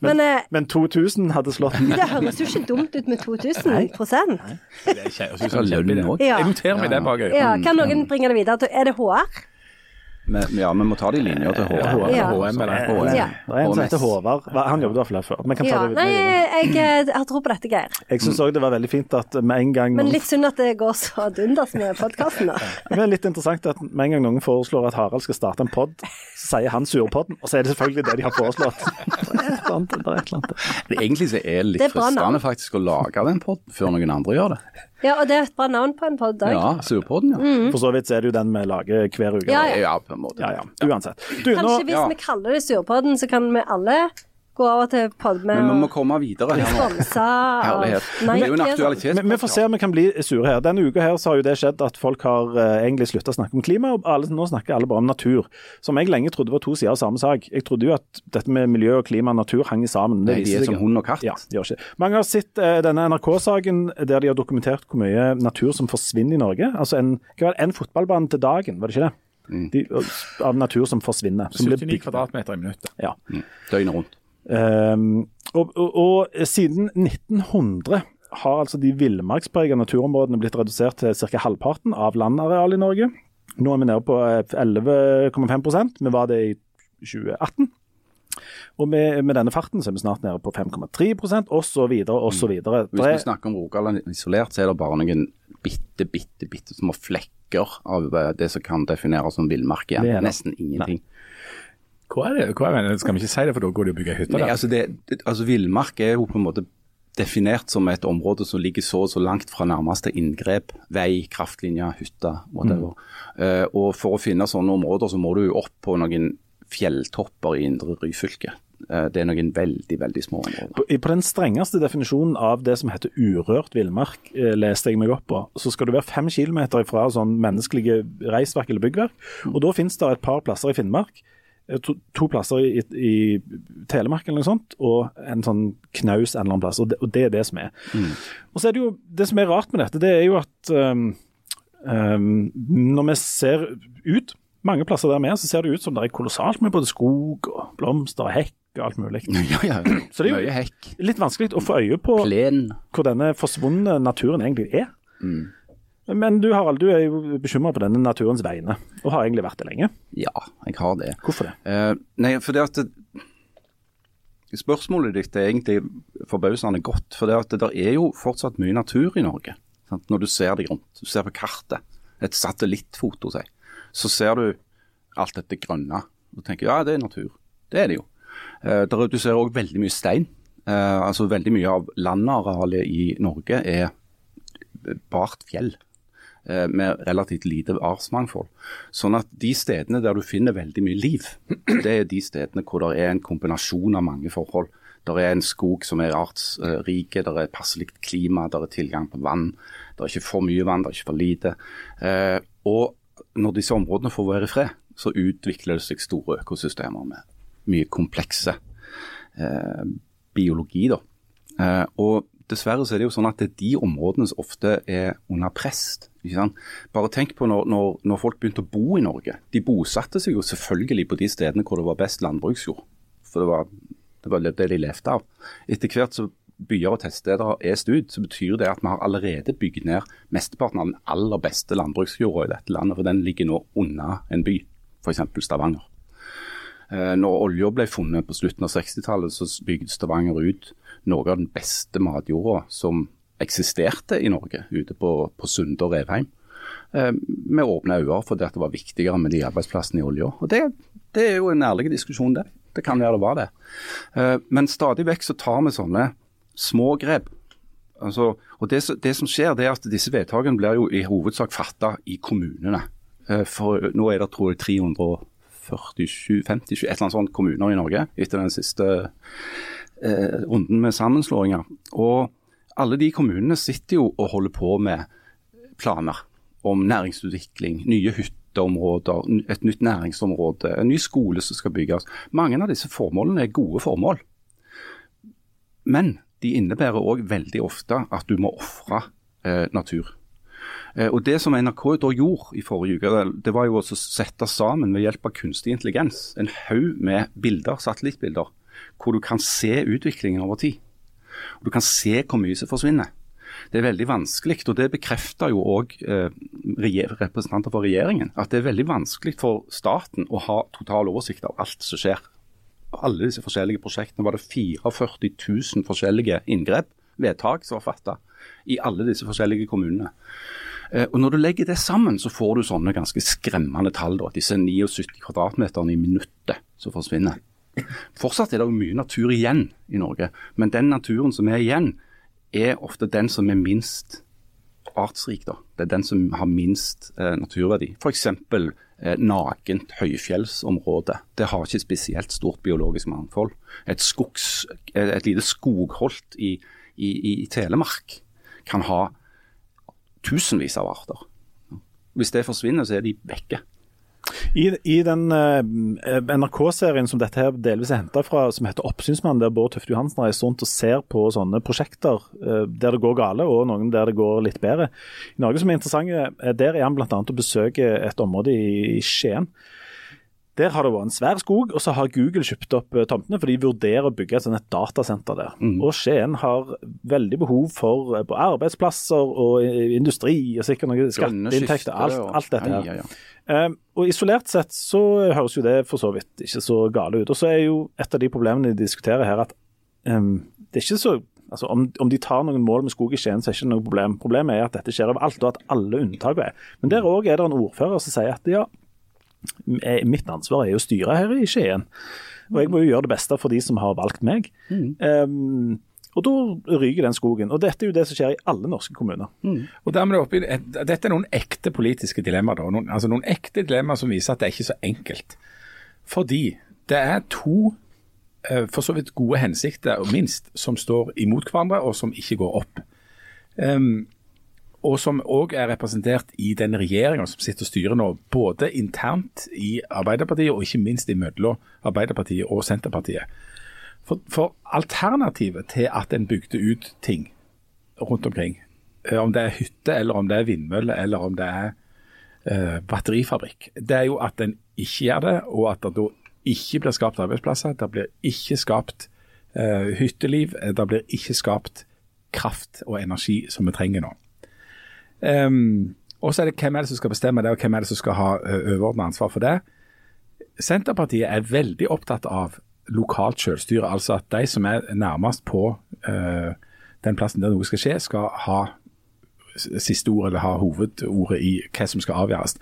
Speaker 3: Men, eh,
Speaker 4: Men 2000 hadde slått
Speaker 3: det høres jo ikke dumt ut med 2000 prosent.
Speaker 1: Det er ikke, jeg synes det er
Speaker 2: lønn
Speaker 1: det.
Speaker 2: også?
Speaker 3: Ja.
Speaker 1: Jeg noterer meg det bak øyet.
Speaker 3: Ja, kan noen bringe det videre Er det HR?
Speaker 2: Men, ja, vi må ta de linjer til HM.
Speaker 3: Ja.
Speaker 1: HM eller
Speaker 2: HM.
Speaker 3: Ja.
Speaker 4: Det er en som heter Håvard. Han jobbet i hvert fall her før. Men kan ta
Speaker 3: Ja.
Speaker 4: det
Speaker 3: Nei, jeg, jeg, har tro på dette, Geir.
Speaker 4: Jeg syns òg det var veldig fint at med en gang
Speaker 3: Men litt synd at det går så dundas med podkasten, da.
Speaker 4: Det er litt interessant at med en gang noen foreslår at Harald skal starte en pod, så sier han Surpodden, og så er det selvfølgelig det de har foreslått. Det er et eller annet, det er et eller annet.
Speaker 2: Men Egentlig så er det litt
Speaker 3: Det
Speaker 2: fristende faktisk å lage den podden før noen andre gjør det.
Speaker 3: Ja, og det er et bra navn på en pod òg.
Speaker 2: Ja, Surpodden, ja.
Speaker 4: For så vidt er det jo den vi lager hver uke.
Speaker 3: Ja, Ja,
Speaker 2: Ja, på en måte.
Speaker 4: ja, ja. Uansett. Du, nå,
Speaker 3: Kanskje hvis
Speaker 2: ja.
Speaker 3: vi kaller det Surpodden, så kan vi alle gå over til Podme
Speaker 2: Men vi må komme videre her nå.
Speaker 3: sponsa
Speaker 2: Herlighet.
Speaker 3: Nei,
Speaker 2: Det er jo en
Speaker 3: sånn.
Speaker 4: vi, får se om vi kan bli sure her. Denne uka her så har jo det skjedd at folk har eh, egentlig slutta å snakke om klima, og alle, nå snakker alle bare om natur. Som jeg lenge trodde var to sider av samme sak. Jeg trodde jo at dette med miljø og klima og natur hang sammen. Det
Speaker 2: Nei, de
Speaker 4: viser
Speaker 2: er
Speaker 4: seg
Speaker 2: som hund og katt.
Speaker 4: Ja, de gjør ikke. Mange har sett uh, denne NRK-saken der de har dokumentert hvor mye natur som forsvinner i Norge. Altså en, hva var det, en fotballbane til dagen, var det ikke det? De, av natur som forsvinner. Som
Speaker 1: 79 kvadratmeter i minuttet.
Speaker 4: Ja.
Speaker 2: Døgnet rundt.
Speaker 4: Ehm, og, og, og siden 1900 har altså de villmarkspregede naturområdene blitt redusert til ca. halvparten av landarealet i Norge. Nå er vi nede på eh, 11,5% Vi var det i 2018. Og med, med denne farten så er vi snart nede på 5,3% osv. osv.
Speaker 2: Hvis vi snakker om Rogaland isolert, så er det bare noen bitte, bitte, bitte små flekker av eh, det som kan defineres som villmark igjen. Nesten ingenting.
Speaker 1: Hva er det? Hva er det? Skal vi ikke si det, for da går de og bygger hytter
Speaker 2: Nei, altså, det, altså Villmark er jo på en måte definert som et område som ligger så og så langt fra nærmeste inngrep. Vei, kraftlinje, hytte, whatever. Eh, og for å finne sånne områder, så må du jo opp på noen fjelltopper i indre Ryfylke. Eh, det er noen veldig, veldig små områder.
Speaker 4: På, på den strengeste definisjonen av det som heter urørt villmark, eh, leste jeg meg opp på, så skal du være fem kilometer fra sånn menneskelige reisverk eller byggverk. Og da finnes det et par plasser i Finnmark, to, to plasser i, i Telemark eller noe sånt, og en sånn knaus en eller annen plass. Og det, og det er det som er. Og så er det jo Det som er rart med dette, det er jo at um, um, når vi ser ut mange plasser der vi er, så ser det ut som det er kolossalt med både skog og blomster og hekk og alt mulig.
Speaker 2: Ja, ja.
Speaker 4: Så det er jo- Litt vanskelig å få øye på
Speaker 2: Plen.
Speaker 4: hvor denne forsvunne naturen egentlig er. Men du Harald, du er jo bekymra på denne naturens vegne, og har egentlig vært det lenge.
Speaker 2: Ja, jeg har det.
Speaker 4: Hvorfor det?
Speaker 2: Eh, nei, for det at Spørsmålet ditt er egentlig forbausende godt. For det at det der er jo fortsatt mye natur i Norge. Sant? Når du ser deg rundt, du ser på kartet, et satellittfoto, si, så ser du alt dette grønne. Og tenker ja, det er natur. Det er det jo. Eh, der, du ser òg veldig mye stein. Eh, altså Veldig mye av landarealet i Norge er bart fjell med relativt lite artsmangfold. Sånn at de stedene der du finner veldig mye liv, det er de stedene hvor det er en kombinasjon av mange forhold. Der er en skog som er artsrike, der er passelig klima, der er tilgang på vann. Der er ikke for mye vann, der er ikke for lite. Eh, og når disse områdene får være i fred, så utvikler det seg store økosystemer med mye komplekse eh, biologi. da. Eh, og dessverre så er det jo sånn at det er de områdene som ofte er under press. Bare tenk på når, når, når folk begynte å bo i Norge. De bosatte seg jo selvfølgelig på de stedene hvor det var best landbruksjord. For det var det, var det de levde av. Etter hvert så byer og tettsteder er stud, så betyr det at vi har allerede bygd ned mesteparten av den aller beste landbruksjorda i dette landet. For den ligger nå unna en by, f.eks. Stavanger. Eh, Når olja ble funnet på slutten av 60-tallet, så bygde Stavanger ut noe av den beste matjorda som eksisterte i Norge, ute på, på Sunde og Revheim. Eh, Med åpne øyne, fordi det var viktigere med de arbeidsplassene i olja. Det, det er jo en ærlig diskusjon, det. Det kan være det var det. Eh, Men stadig vekk så tar vi sånne små grep. Altså, og det, det, som skjer, det er at disse vedtakene blir jo i hovedsak fatta i kommunene. Eh, for Nå er det tror jeg 347, 50, et eller annet sånt kommuner i Norge etter den siste runden med sammenslåinger. Og alle de kommunene sitter jo og holder på med planer om næringsutvikling, nye hytteområder, et nytt næringsområde, en ny skole som skal bygges. Mange av disse formålene er gode formål. Men de innebærer òg veldig ofte at du må ofre eh, natur. Eh, og Det som NRK da gjorde i forrige uke, det var jo å sette sammen ved hjelp av kunstig intelligens en haug med bilder, satellittbilder, hvor du kan se utviklingen over tid. Og Du kan se hvor mye som forsvinner. Det er veldig vanskelig, og det bekrefter jo òg eh, representanter for regjeringen, at det er veldig vanskelig for staten å ha total oversikt av alt som skjer. Alle disse forskjellige prosjektene var det 44 000 forskjellige inngrep, vedtak, som var fatta i alle disse forskjellige kommunene. Eh, og Når du legger det sammen, så får du sånne ganske skremmende tall. Da, disse 79 kvadratmeterne i minuttet som forsvinner. Fortsatt er det mye natur igjen i Norge, men den naturen som er igjen, er ofte den som er minst artsrik. da. Det er den som har minst eh, naturverdi. F.eks. Eh, nakent høyfjellsområde. Det har ikke spesielt stort biologisk mangfold. Et, skogs, et lite skogholt i, i, i Telemark kan ha tusenvis av arter. Hvis det forsvinner, så er de vekke.
Speaker 4: I, i den uh, NRK-serien som dette her delvis er henta fra, som heter 'Oppsynsmann', der Bård Tufte Johansen reiser rundt og ser på sånne prosjekter uh, der det går gale, og noen der det går litt bedre. I Norge som er interessante, uh, der er han bl.a. å besøke et område i, i Skien der har det vært en svær skog, og så har Google kjøpt opp uh, tomtene, for de vurderer å bygge et, sånt datasenter der. Mm. Og Skien har veldig behov for uh, arbeidsplasser og industri, og sikkert noen skatteinntekter. Alt, alt, dette her. Ja, ja, ja. Um, og Isolert sett så høres jo det for så vidt ikke så gale ut. Og så er jo et av de problemene de diskuterer her at um, det er ikke så Altså, om, om, de tar noen mål med skog i Skien, så er det ikke noe problem. Problemet er at dette skjer overalt, og at alle unntak er. Men der òg er det en ordfører som sier at ja, mitt ansvar er jo å styre her i Skien. Og jeg må jo gjøre det beste for de som har valgt meg. Mm. Um, og da ryker den skogen. Og dette er jo det som skjer i alle norske kommuner. Mm.
Speaker 1: Og dermed oppi, Dette er noen ekte politiske dilemmaer. Noen, altså noen ekte dilemmaer som viser at det er ikke så enkelt. Fordi det er to uh, for så vidt gode hensikter, minst, som står imot hverandre og som ikke går opp. Um, og som òg er representert i den regjeringa som sitter og styrer nå, både internt i Arbeiderpartiet og ikke minst i mellom Arbeiderpartiet og Senterpartiet. For, for, alternativet til at en bygde ut ting rundt omkring, eh, om det er hytte eller om det er vindmølle eller om det er uh, batterifabrikk, det er jo at en ikke gjør det, og at det da ikke blir skapt arbeidsplasser. Det blir ikke skapt uh, hytteliv. Det blir ikke skapt kraft og energi som vi trenger nå. Um, og så er det hvem er det som skal bestemme det, og hvem er det som skal ha overordnet ansvar for det. Senterpartiet er veldig opptatt av lokalt selvstyre, altså at de som er nærmest på uh, den plassen der noe skal skje, skal ha siste ord eller ha hovedordet i hva som skal avgjøres.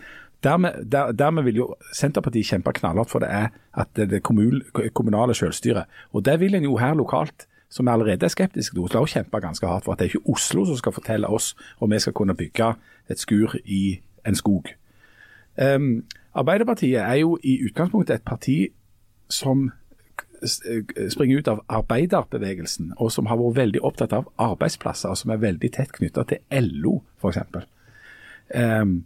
Speaker 1: Dermed, der, dermed, vil jo Senterpartiet kjempe knallhardt for det er at det, det kommunale selvstyret. Og det vil en jo her lokalt som allerede er skeptiske til Oslo, har kjempa ganske hardt for at det er ikke Oslo som skal fortelle oss om vi skal kunne bygge et skur i en skog. Um, Arbeiderpartiet er jo i utgangspunktet et parti som springer ut av arbeiderbevegelsen, og som har vært veldig opptatt av arbeidsplasser, og som er veldig tett knytta til LO, f.eks. Um,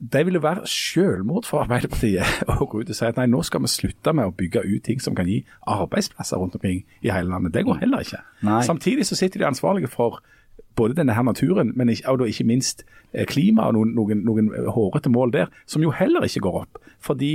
Speaker 1: det ville være selvmord for Arbeiderpartiet å gå ut og si at nei, nå skal vi slutte med å bygge ut ting som kan gi arbeidsplasser rundt omkring i hele landet. Det går heller ikke. Nei. Samtidig så sitter de ansvarlige for både denne her naturen, men ikke, og ikke minst eh, klima og noen, noen, noen hårete mål der, som jo heller ikke går opp. Fordi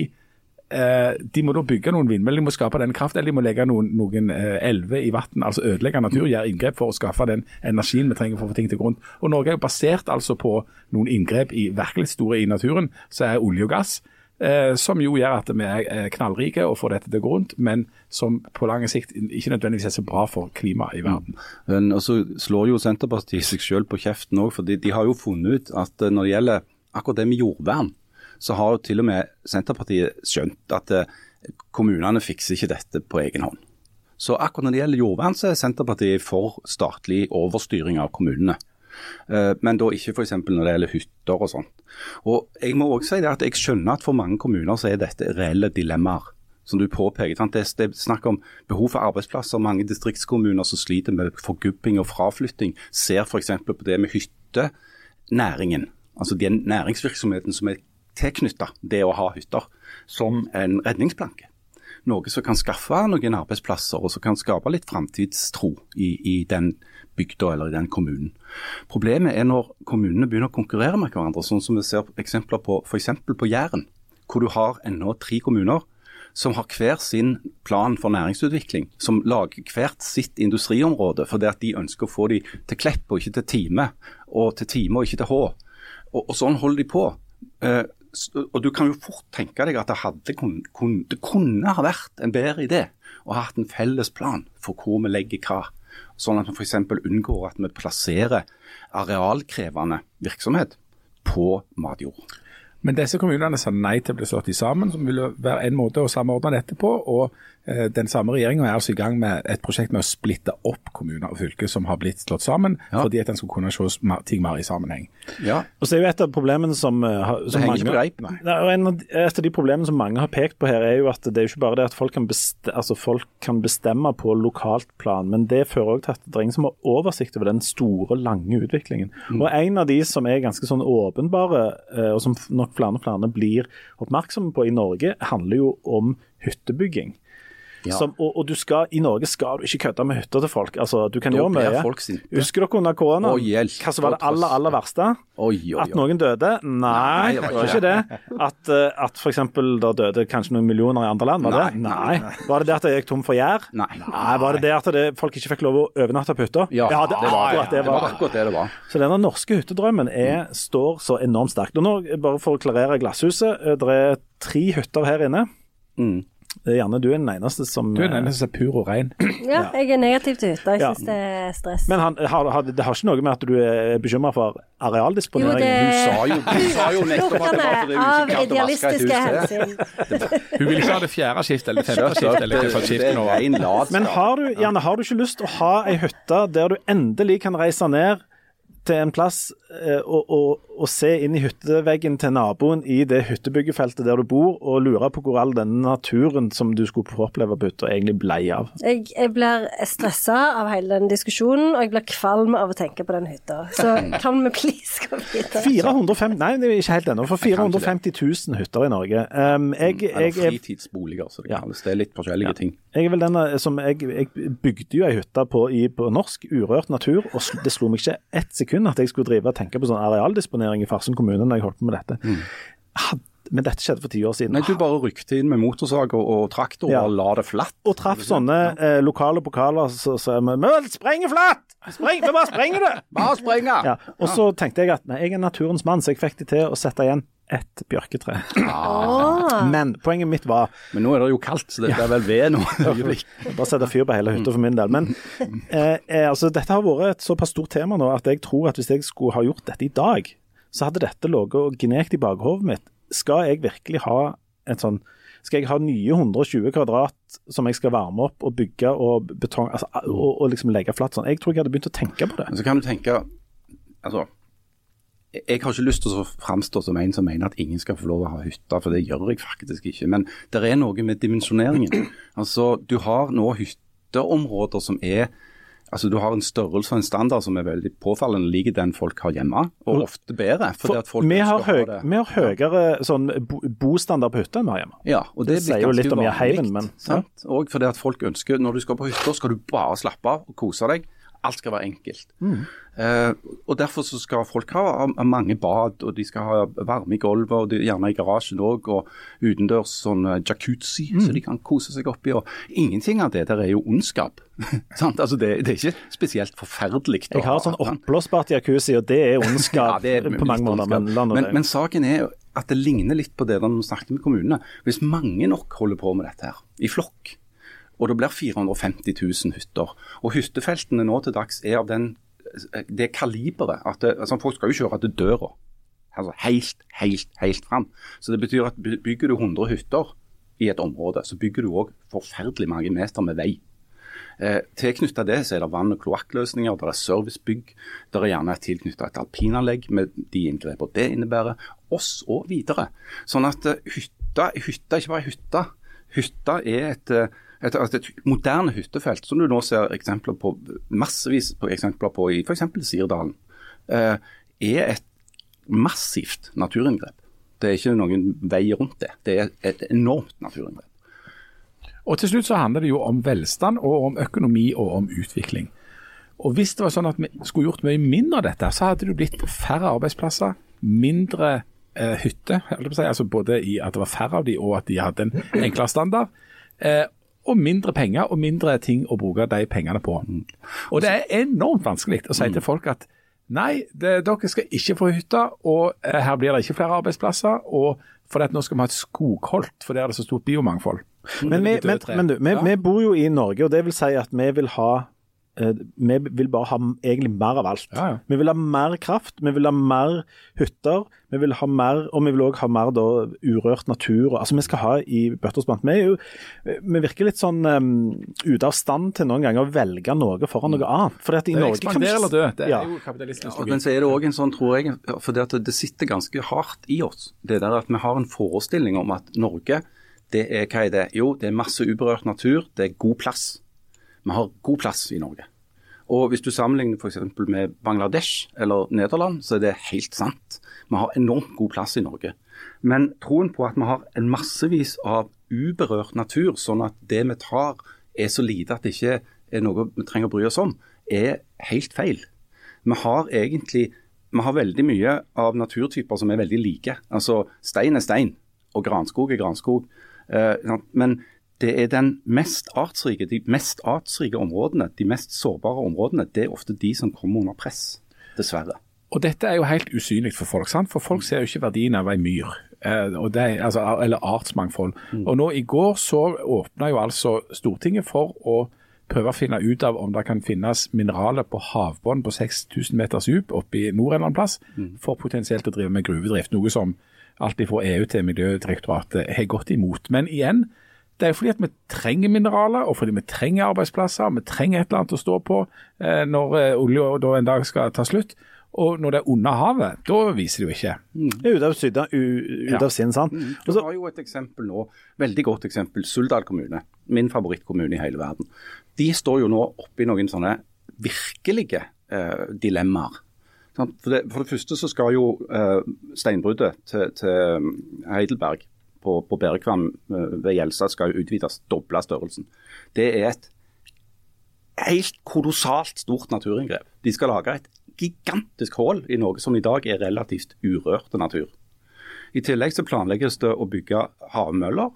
Speaker 1: de må da bygge noen vindmøller, de må skape den kraft, eller de må legge noen, noen eh, elver i vann, altså ødelegge natur, gjøre inngrep for å skaffe den energien vi trenger for å få ting til grunn. Og Norge er jo basert altså på noen inngrep i virkelig store i naturen, så er olje og gass. Eh, som jo gjør at vi er knallrike og får dette til rundt, men som på lang sikt ikke nødvendigvis er så bra for klimaet i verden.
Speaker 2: Mm. Og så slår jo Senterpartiet seg selv på kjeften òg, for de har jo funnet ut at når det gjelder akkurat det med jordvern, så har jo til og med Senterpartiet skjønt at eh, kommunene fikser ikke dette på egen hånd. Så akkurat når det gjelder jordvern, så er Senterpartiet for statlig overstyring av kommunene. Eh, men da ikke f.eks. når det gjelder hytter og sånt. Og jeg må også si det at jeg skjønner at for mange kommuner så er dette reelle dilemmaer. Som du påpeker. Det er snakk om behov for arbeidsplasser. Mange distriktskommuner som sliter med forgubbing og fraflytting, ser f.eks. på det med hyttenæringen. Altså den næringsvirksomheten som er tilknytta det å ha hytter, som en redningsplanke noe som kan skaffe noen arbeidsplasser og som kan skape litt framtidstro i, i, den bygda eller i den kommunen. Problemet er når kommunene begynner å konkurrere med hverandre, sånn som vi ser eksempler på f.eks. på Jæren, hvor du har ennå tre kommuner som har hver sin plan for næringsutvikling, som lager hvert sitt industriområde, fordi at de ønsker å få de til Klepp og ikke til Time, og til Time og ikke til Hå. Og, og sånn holder de på. Eh, og Du kan jo fort tenke deg at det, hadde, kun, kun, det kunne ha vært en bedre idé å ha hatt en felles plan for hvor vi legger hva. Sånn at vi f.eks. unngår at vi plasserer arealkrevende virksomhet på matjord.
Speaker 1: Men disse kommunene sa nei til å bli slått sammen, som ville være en måte å samordne dette på. og den samme regjeringa er altså i gang med et prosjekt med å splitte opp kommuner og fylker som har blitt slått sammen, ja. fordi at en skal kunne se ting mer i sammenheng.
Speaker 4: Ja. Og så er jo Et av problemene som, eh, som
Speaker 2: mange, greip,
Speaker 4: Et av de problemene som mange har pekt på her, er jo at det er jo ikke bare det at folk kan, bestemme, altså folk kan bestemme på lokalt plan, men det fører òg til at det er ingen som har oversikt over den store, lange utviklingen. Mm. Og En av de som er ganske sånn åpenbare, eh, og som nok flere og flere blir oppmerksomme på i Norge, handler jo om hyttebygging. Ja. Som, og, og skal, i Norge skal du ikke kødde med hytta til folk. Altså, du kan da gjøre mye. Husker dere under korona hva som var det aller aller verste?
Speaker 2: Oh, oi.
Speaker 4: At noen døde? Nei, det var ikke det. At, uh, at f.eks. det døde kanskje noen millioner i andre land? Var det? Nei. Var det det at det gikk tom for gjær?
Speaker 2: Nei.
Speaker 4: Nei. Var det det at det, folk ikke fikk lov å overnatte på hytta?
Speaker 2: Ja,
Speaker 4: ja,
Speaker 2: det, var,
Speaker 4: akkurat det,
Speaker 2: det var akkurat det det var.
Speaker 4: Så denne norske hyttedrømmen er, står så enormt sterkt. Og nå, bare for å klarere glasshuset, eh, det er tre hytter her inne. Mm. Er du er den eneste som
Speaker 1: Du er den eneste som er pur og ren.
Speaker 3: Ja, jeg er negativ til Jeg Jeg ja. det er stress.
Speaker 4: Men han, har, har, det har ikke noe med at du er bekymra for arealdisponeringen?
Speaker 3: Jo, det...
Speaker 2: Hun sa jo, hun sa jo nettopp at det var fordi hun ikke klarte å vaske et hus.
Speaker 1: Hun vil ikke ha det fjerde skiftet eller femte skiftet eller hva skiftet nå
Speaker 4: Men har du, Janne, har du ikke lyst til å ha ei hytte der du endelig kan reise ned til en plass eh, og, og, og, se inn i hytteveggen til naboen i det hyttebyggefeltet der du bor, og lure på hvor all denne naturen som du skulle få oppleve på hytta, egentlig ble av.
Speaker 3: Jeg, jeg blir stressa av hele den diskusjonen, og jeg blir kvalm av å tenke på den hytta. Så kan vi please gå videre?
Speaker 4: 450, nei, det er ikke helt ennå. For 450 000 hytter i Norge. Um, jeg,
Speaker 2: jeg, Eller fritidsboliger, så det kalles. Det er litt forskjellige ja. ting.
Speaker 4: Jeg, er vel denne, som jeg, jeg bygde jo ei hytte på, i, på norsk, urørt natur, og det slo meg ikke ett sekund sekund at jeg skulle drive og tenke på sånn arealdisponering i Farsund kommune når jeg holdt på med dette. Mm. Men dette skjedde for ti år siden.
Speaker 2: Nei, Du bare rykte inn med motorsag og, og traktor ja. og la det flatt?
Speaker 4: Og traff sånne eh, lokale pokaler så sa vi sprenger flatt! Spreng, vi bare sprenger det!
Speaker 2: Bare sprenger!
Speaker 4: Ja. Og så tenkte jeg at nei, jeg er naturens mann, så jeg fikk det til å sette igjen et bjørketre. Ah. Men poenget mitt var
Speaker 2: Men nå er det jo kaldt, så det er vel ved nå.
Speaker 4: Bare sette fyr på hele hytta for min del. Men eh, eh, altså, dette har vært et såpass stort tema nå at jeg tror at hvis jeg skulle ha gjort dette i dag, så hadde dette ligget og gnekt i bakhovet mitt. Skal jeg virkelig ha et sånn skal jeg ha nye 120 kvadrat som jeg skal varme opp og bygge og betong, altså, og, og liksom legge flatt sånn? Jeg tror jeg hadde begynt å tenke på det.
Speaker 2: Men så kan du tenke, altså jeg har ikke lyst til å framstå som en som mener at ingen skal få lov å ha hytte, for det gjør jeg faktisk ikke. Men det er noe med dimensjoneringen. Altså, Du har nå hytteområder som er Altså Du har en størrelse og en standard som er veldig påfallende lik den folk har hjemme, og ofte bedre.
Speaker 4: For, vi, har høy, vi, har høyere sånn bostandard på hytta enn vi har hjemme.
Speaker 2: Ja, og Det,
Speaker 4: det sier jo litt om heimen, men
Speaker 2: ja. Og fordi at folk ønsker, Når du skal på hytta, skal du bare slappe av og kose deg. Alt skal være enkelt. Mm. Eh, og Derfor så skal folk ha mange bad, og de skal ha varme i gulvet, og gjerne i garasjen òg, og utendørs sånn eh, jacuzzi mm. så de kan kose seg oppi. og Ingenting av det der er jo ondskap. altså det, det, er ikke spesielt forferdelig.
Speaker 4: Jeg har sånn oppblåsbart jacuzzi, og det er ondskap ja, det er på mange måter. Men,
Speaker 2: men, men, saken er at det ligner litt på det da vi snakket med kommunene. Hvis mange nok holder på med dette her, i flokk, og det blir 450 000 hytter. Og hyttefeltene nå til dags er av den, det kaliberet at det, altså folk skal jo kjøre til døra. Altså helt, helt, helt fram. Så det betyr at bygger du 100 hytter i et område, så bygger du òg forferdelig mange meter med vei. Eh, Tilknytta det så er det vann- og kloakkløsninger, det er servicebygg, det er gjerne tilknytta et alpinanlegg med de inngrepene det innebærer, oss og videre. Sånn at eh, hytta, hytta ikke bare hytta. Hytta er et, eh, et, et, et moderne hyttefelt, som du nå ser eksempler på, massevis på eksempler på i f.eks. Sirdalen, eh, er et massivt naturinngrep. Det er ikke noen vei rundt det. Det er et enormt naturinngrep.
Speaker 1: Og til slutt så handler det jo om velstand og om økonomi og om utvikling. Og hvis det var sånn at vi skulle gjort mye mindre av dette, så hadde det blitt færre arbeidsplasser, mindre eh, hytter, si, altså både i at det var færre av de og at de hadde en enklere standard. Eh, og mindre penger og mindre ting å bruke de pengene på. Og det er enormt vanskelig å si til folk at nei, det, dere skal ikke få hytte, og eh, her blir det ikke flere arbeidsplasser. og for at nå skal vi ha et skogholt, for der er det så stort biomangfold.
Speaker 4: Men, vi, men, men du, vi, ja. vi, bor jo i Norge, og det vil si at vi vil ha vi vil bare ha egentlig mer av alt. Ja, ja. Vi vil ha mer kraft, vi vil ha mer hytter, vi vil ha mer, og vi vil òg ha mer da, urørt natur. Altså Vi skal ha i bøtter Vi, er jo, vi virker litt sånn um, ute av stand til noen ganger å velge noe foran noe annet. For
Speaker 1: det er ekspandere eller dø. Det er jo kapitalismens
Speaker 2: logikk. Men så er det òg en sånn, tror jeg, for det, at det sitter ganske hardt i oss. Det der at vi har en forestilling om at Norge det er, hva er det? Jo, det er masse uberørt natur, det er god plass. Vi har god plass i Norge. Og Hvis du sammenligner f.eks. med Bangladesh eller Nederland, så er det helt sant. Vi har enormt god plass i Norge. Men troen på at vi har en massevis av uberørt natur, sånn at det vi tar er så lite at det ikke er noe vi trenger å bry oss om, er helt feil. Vi har egentlig vi har veldig mye av naturtyper som er veldig like. Altså Stein er stein, og granskog er granskog. Eh, men det er den mest artsrike, de mest artsrike områdene, de mest sårbare områdene, det er ofte de som kommer under press, dessverre.
Speaker 1: Og Dette er jo helt usynlig for folk, sant? for folk ser jo ikke verdien av ei myr. Eh, det, altså, eller artsmangfold. Mm. Og nå I går så åpna jo altså Stortinget for å prøve å finne ut av om det kan finnes mineraler på havbunnen på 6000 meters dyp oppe i nord en plass, mm. for potensielt å drive med gruvedrift. Noe som alt fra EU til Miljødirektoratet har gått imot. Men igjen, det er fordi at vi trenger mineraler, og fordi vi trenger arbeidsplasser. Vi trenger et eller annet å stå på eh, når eh, olja en dag skal ta slutt. Og når det er under havet, da viser det jo ikke.
Speaker 4: Mm. Det er ute av, sydda, ut ja. av sin, sant. Mm.
Speaker 2: Du har jo et eksempel nå, veldig godt eksempel. Suldal kommune. Min favorittkommune i hele verden. De står jo nå oppe i noen sånne virkelige eh, dilemmaer. For det, for det, første så skal jo eh, steinbruddet til, til, um, Heidelberg på, på Bærekvam eh, ved Gjelsa skal jo utvides, doble størrelsen. Det er et helt kolossalt stort naturinngrep. De skal lage et gigantisk hull i noe som i dag er relativt urørte natur. I tillegg så planlegges det å bygge havmøller,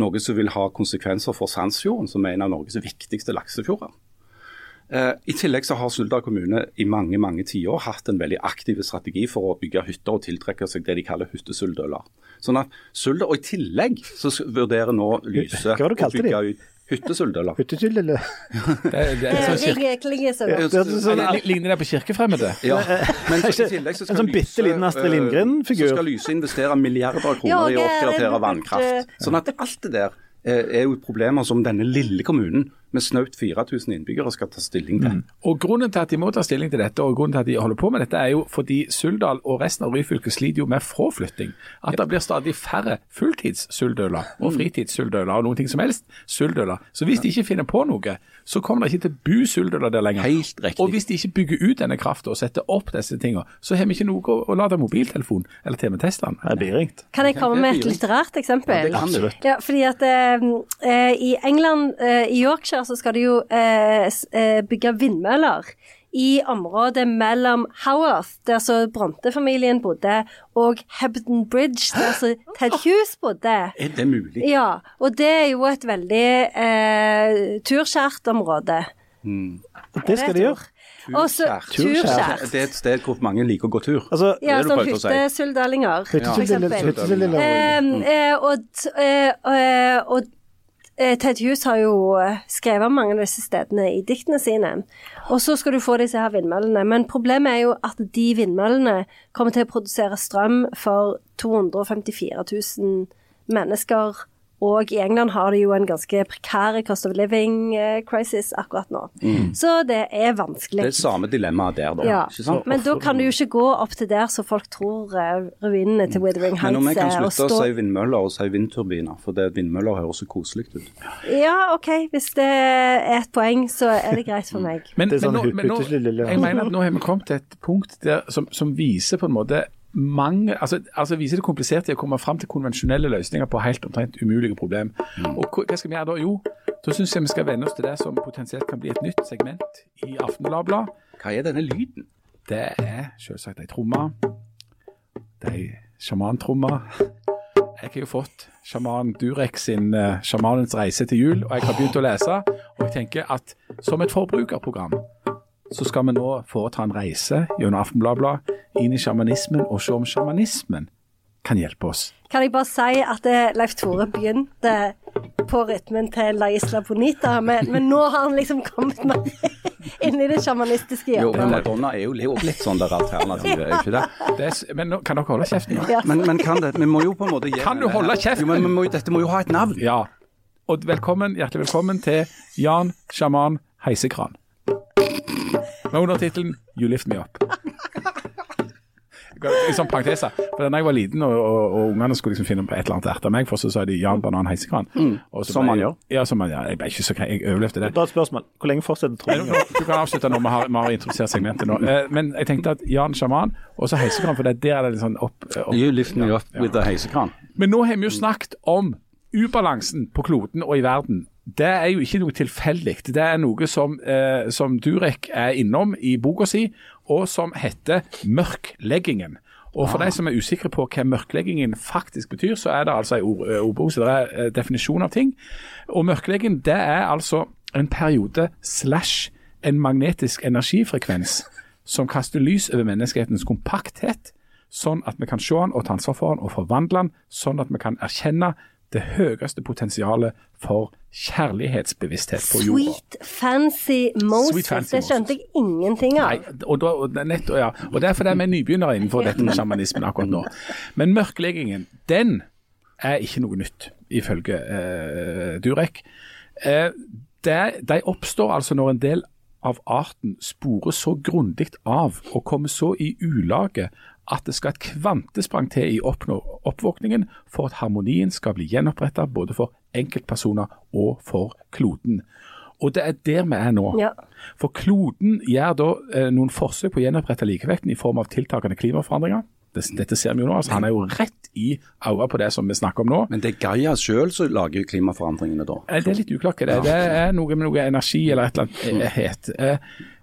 Speaker 2: noe som vil ha konsekvenser for Sandsfjorden, som er en av Norges viktigste laksefjorder. Eh, I tillegg så har Suldal kommune i mange mange tiår hatt en veldig aktiv strategi for å bygge hytter og tiltrekke seg det de kaller hyttesuldøler. Sånn at Sulda, og I tillegg så vurderer nå Lyse å bygge ut Hyttesuldøler.
Speaker 4: Hyttesuldøler.
Speaker 1: Ligner det på kirkefremmede?
Speaker 2: Ja. Men i tillegg så skal
Speaker 4: en sånn bitte liten Astrid Lindgren-figur.
Speaker 2: Så skal Lyse investere milliarder av kroner i å oppgradere vannkraft. Sånn at alt det der eh, er jo problemer som denne lille kommunen med snaut 4000 innbyggere skal ta stilling til. Mm.
Speaker 1: Og Grunnen til at de må ta stilling til dette, og grunnen til at de holder på med dette, er jo fordi Suldal og resten av Ryfylke sliter jo med fraflytting. At det blir stadig færre fulltids-suldøler og mm. fritids-suldøler og noen ting som helst suldøler. Så hvis de ikke finner på noe, så kommer det ikke til å bu suldøler der lenger.
Speaker 2: Helt riktig.
Speaker 1: Og hvis de ikke bygger ut denne krafta og setter opp disse tingene, så har vi ikke noe å, lade mobiltelefon eller til med Teslaen.
Speaker 4: Det blir ringt.
Speaker 3: Kan jeg komme med et litterært eksempel? Ja,
Speaker 2: det kan du.
Speaker 3: Ja, fordi at eh, eh i England, eh, i Yorkshire så skal de jo eh, eh, bygge vindmøller i området mellom Howarth, der så Bronte-familien bodde, og Hebden Bridge, der så Ted Hughes bodde.
Speaker 2: Er det mulig?
Speaker 3: Ja, og det er jo et veldig eh, turskjært område.
Speaker 4: Mm. Det skal de gjøre.
Speaker 3: Turskjært. Turskjært.
Speaker 2: Det er et sted hvor mange liker å gå tur.
Speaker 3: Altså, ja, sånn hyttesuldalinger, for eksempel. Eh, og, eh, og Eh, Ted Hughes har jo eh, skrevet mange av disse stedene i diktene sine. Og så skal du få disse her vindmøllene. Men problemet er jo at de vindmøllene kommer til å produsere strøm for 254 000 mennesker og i England har de jo en ganske prekær cost of living eh, crisis akkurat nå. Så det er vanskelig.
Speaker 2: Det er samme dilemmaet der, da.
Speaker 3: Ja,
Speaker 2: Ikke sant?
Speaker 3: men da kan du jo ikke gå opp til der så folk tror eh, ruinene til Wuthering
Speaker 2: Men om
Speaker 3: jeg
Speaker 2: kan
Speaker 3: er,
Speaker 2: slutte å
Speaker 3: stå
Speaker 2: si vindmøller og si vindturbiner, for det vindmøller høres så koselig ut.
Speaker 3: Ja, OK, hvis det er et poeng, så er det greit for meg.
Speaker 1: Men,
Speaker 4: er sånn
Speaker 1: men, nå, men nå, jeg mener at nå har vi kommet til et punkt der, som, som viser på en måte mange, altså, altså viser det kompliserte i å komme fram til konvensjonelle løsninger på helt omtrent umulige problem. Og hva hva skal vi gjøre da? Jo, da syns jeg vi skal venne oss til det som potensielt kan bli et nytt segment i Aftenbladet.
Speaker 2: Hva er denne lyden?
Speaker 1: Det er selvsagt ei tromme. Det er ei sjamantromme. Jeg har jo fått sjaman Durek sin uh, 'Sjamanens reise til jul', og jeg har begynt å lese. Og jeg tenker at som et forbrukerprogram så skal vi nå foreta en reise gjennom Aftenbladet inn i sjamanismen og se om sjamanismen kan hjelpe oss.
Speaker 3: Kan jeg bare si at eh, Leif Tore begynte på rytmen til La Isla Bonita, men, men nå har han liksom kommet meg inn i det sjamanistiske
Speaker 2: Jo, men. Madonna er jo litt litt sånn der alternativ, er ikke det?
Speaker 1: Det er, men nå, kan dere holde kjeften?
Speaker 3: Ja.
Speaker 2: Men, men kan det, vi må jo på en måte gi
Speaker 1: Kan du holde kjeften?
Speaker 2: Jo, men må, dette må jo ha et navn.
Speaker 1: Ja. Og velkommen, hjertelig velkommen til Jan Sjaman Heisekran. Med undertittelen 'You Lift Me Up'. Sånn parentese. for da jeg var liten og, og, og ungene skulle liksom finne på et eller annet etter meg, for så sa de Jan Banan Heisekran. Mm.
Speaker 2: Som man gjør.
Speaker 1: Ja, som man gjør. Jeg ble ikke så jeg overlevde det.
Speaker 4: Bare et spørsmål. Hvor lenge fortsetter
Speaker 1: Nei, Du kan avslutte når vi har, vi har introdusert segmentet nå. Eh, Men jeg tenkte at Jan Sjaman og så Heisekran, for det, der er det litt sånn opp, opp
Speaker 2: You lift me
Speaker 1: Ja,
Speaker 2: up with a heisekran.
Speaker 1: men nå har vi jo snakket om ubalansen på kloden og i verden. Det er jo ikke noe tilfeldig. Det er noe som, eh, som Durek er innom i boka si, og som heter mørkleggingen. Og for de som er usikre på hva mørkleggingen faktisk betyr, så er det altså en ord, eh, ordbok, så det er eh, definisjon av ting. Og mørklegging det er altså en periode slash en magnetisk energifrekvens som kaster lys over menneskehetens kompakthet, sånn at vi kan se den og ta ansvar for den og forvandle den, sånn at vi kan erkjenne det høyeste potensialet for kjærlighetsbevissthet på jorda.
Speaker 3: Sweet fancy Moses.
Speaker 1: Sweet fancy
Speaker 3: det skjønte jeg ingenting av.
Speaker 1: Nei, og, da, og, er ja. og det er vi er nybegynnere innenfor dette med sjamanismen akkurat nå. Men mørkleggingen, den er ikke noe nytt, ifølge eh, Durek. Eh, det, de oppstår altså når en del av arten spores så grundig av og kommer så i ulage at det skal et kvantesprang til i oppnå oppvåkningen for at harmonien skal bli gjenopprettet både for enkeltpersoner og for kloden. Og det er der vi er nå.
Speaker 3: Ja.
Speaker 1: For kloden gjør da eh, noen forsøk på å gjenopprette likevekten i form av tiltakende klimaforandringer. Dette ser vi jo nå. altså Han er jo rett i øynene på det som vi snakker om nå.
Speaker 2: Men det er Gaia sjøl som lager klimaforandringene da.
Speaker 1: Eh, Det er litt uklart hva det er. Det er noe med noe energi eller et eller annet eh, het.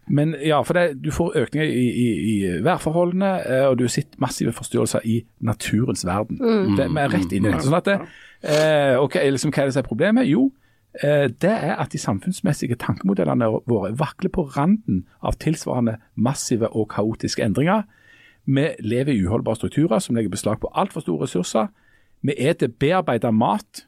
Speaker 1: Men ja, for det, du får økninger i, i, i værforholdene, eh, og du sitter massive forstyrrelser i naturens verden. Det, vi er rett inn i det. Sånn at det, eh, okay, liksom, Hva er det som er problemet? Jo, eh, det er at de samfunnsmessige tankemodellene våre vakler på randen av tilsvarende massive og kaotiske endringer. Vi lever i uholdbare strukturer som legger beslag på altfor store ressurser. Vi eter bearbeida mat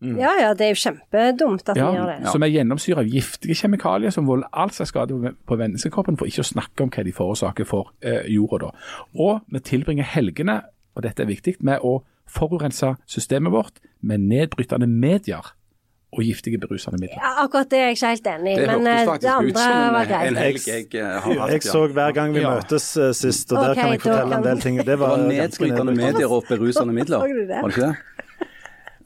Speaker 3: Ja ja, det er jo kjempedumt at vi gjør det.
Speaker 1: som er gjennomsyra av giftige kjemikalier som volder all slags skade på- menneskekroppen, for ikke å snakke om hva de forårsaker for eh, jorda. da. Og vi tilbringer helgene, og dette er viktig, med å forurense systemet vårt med nedbrytende medier og giftige berusende midler.
Speaker 3: Ja, akkurat det er jeg ikke helt enig i,
Speaker 2: Det
Speaker 3: men
Speaker 2: det,
Speaker 3: eh, det
Speaker 2: ut
Speaker 3: andre
Speaker 2: som
Speaker 3: var
Speaker 2: en, en helg jeg eh, har hatt.
Speaker 4: Jeg så hver gang vi
Speaker 1: Ja.
Speaker 4: møtes eh, sist, og der kan jeg
Speaker 3: fortelle
Speaker 4: fortelle en del ting. Det
Speaker 2: Det
Speaker 4: var,
Speaker 2: var nedbrytende medier og berusende midler.
Speaker 3: Det?
Speaker 2: Var det ikke det?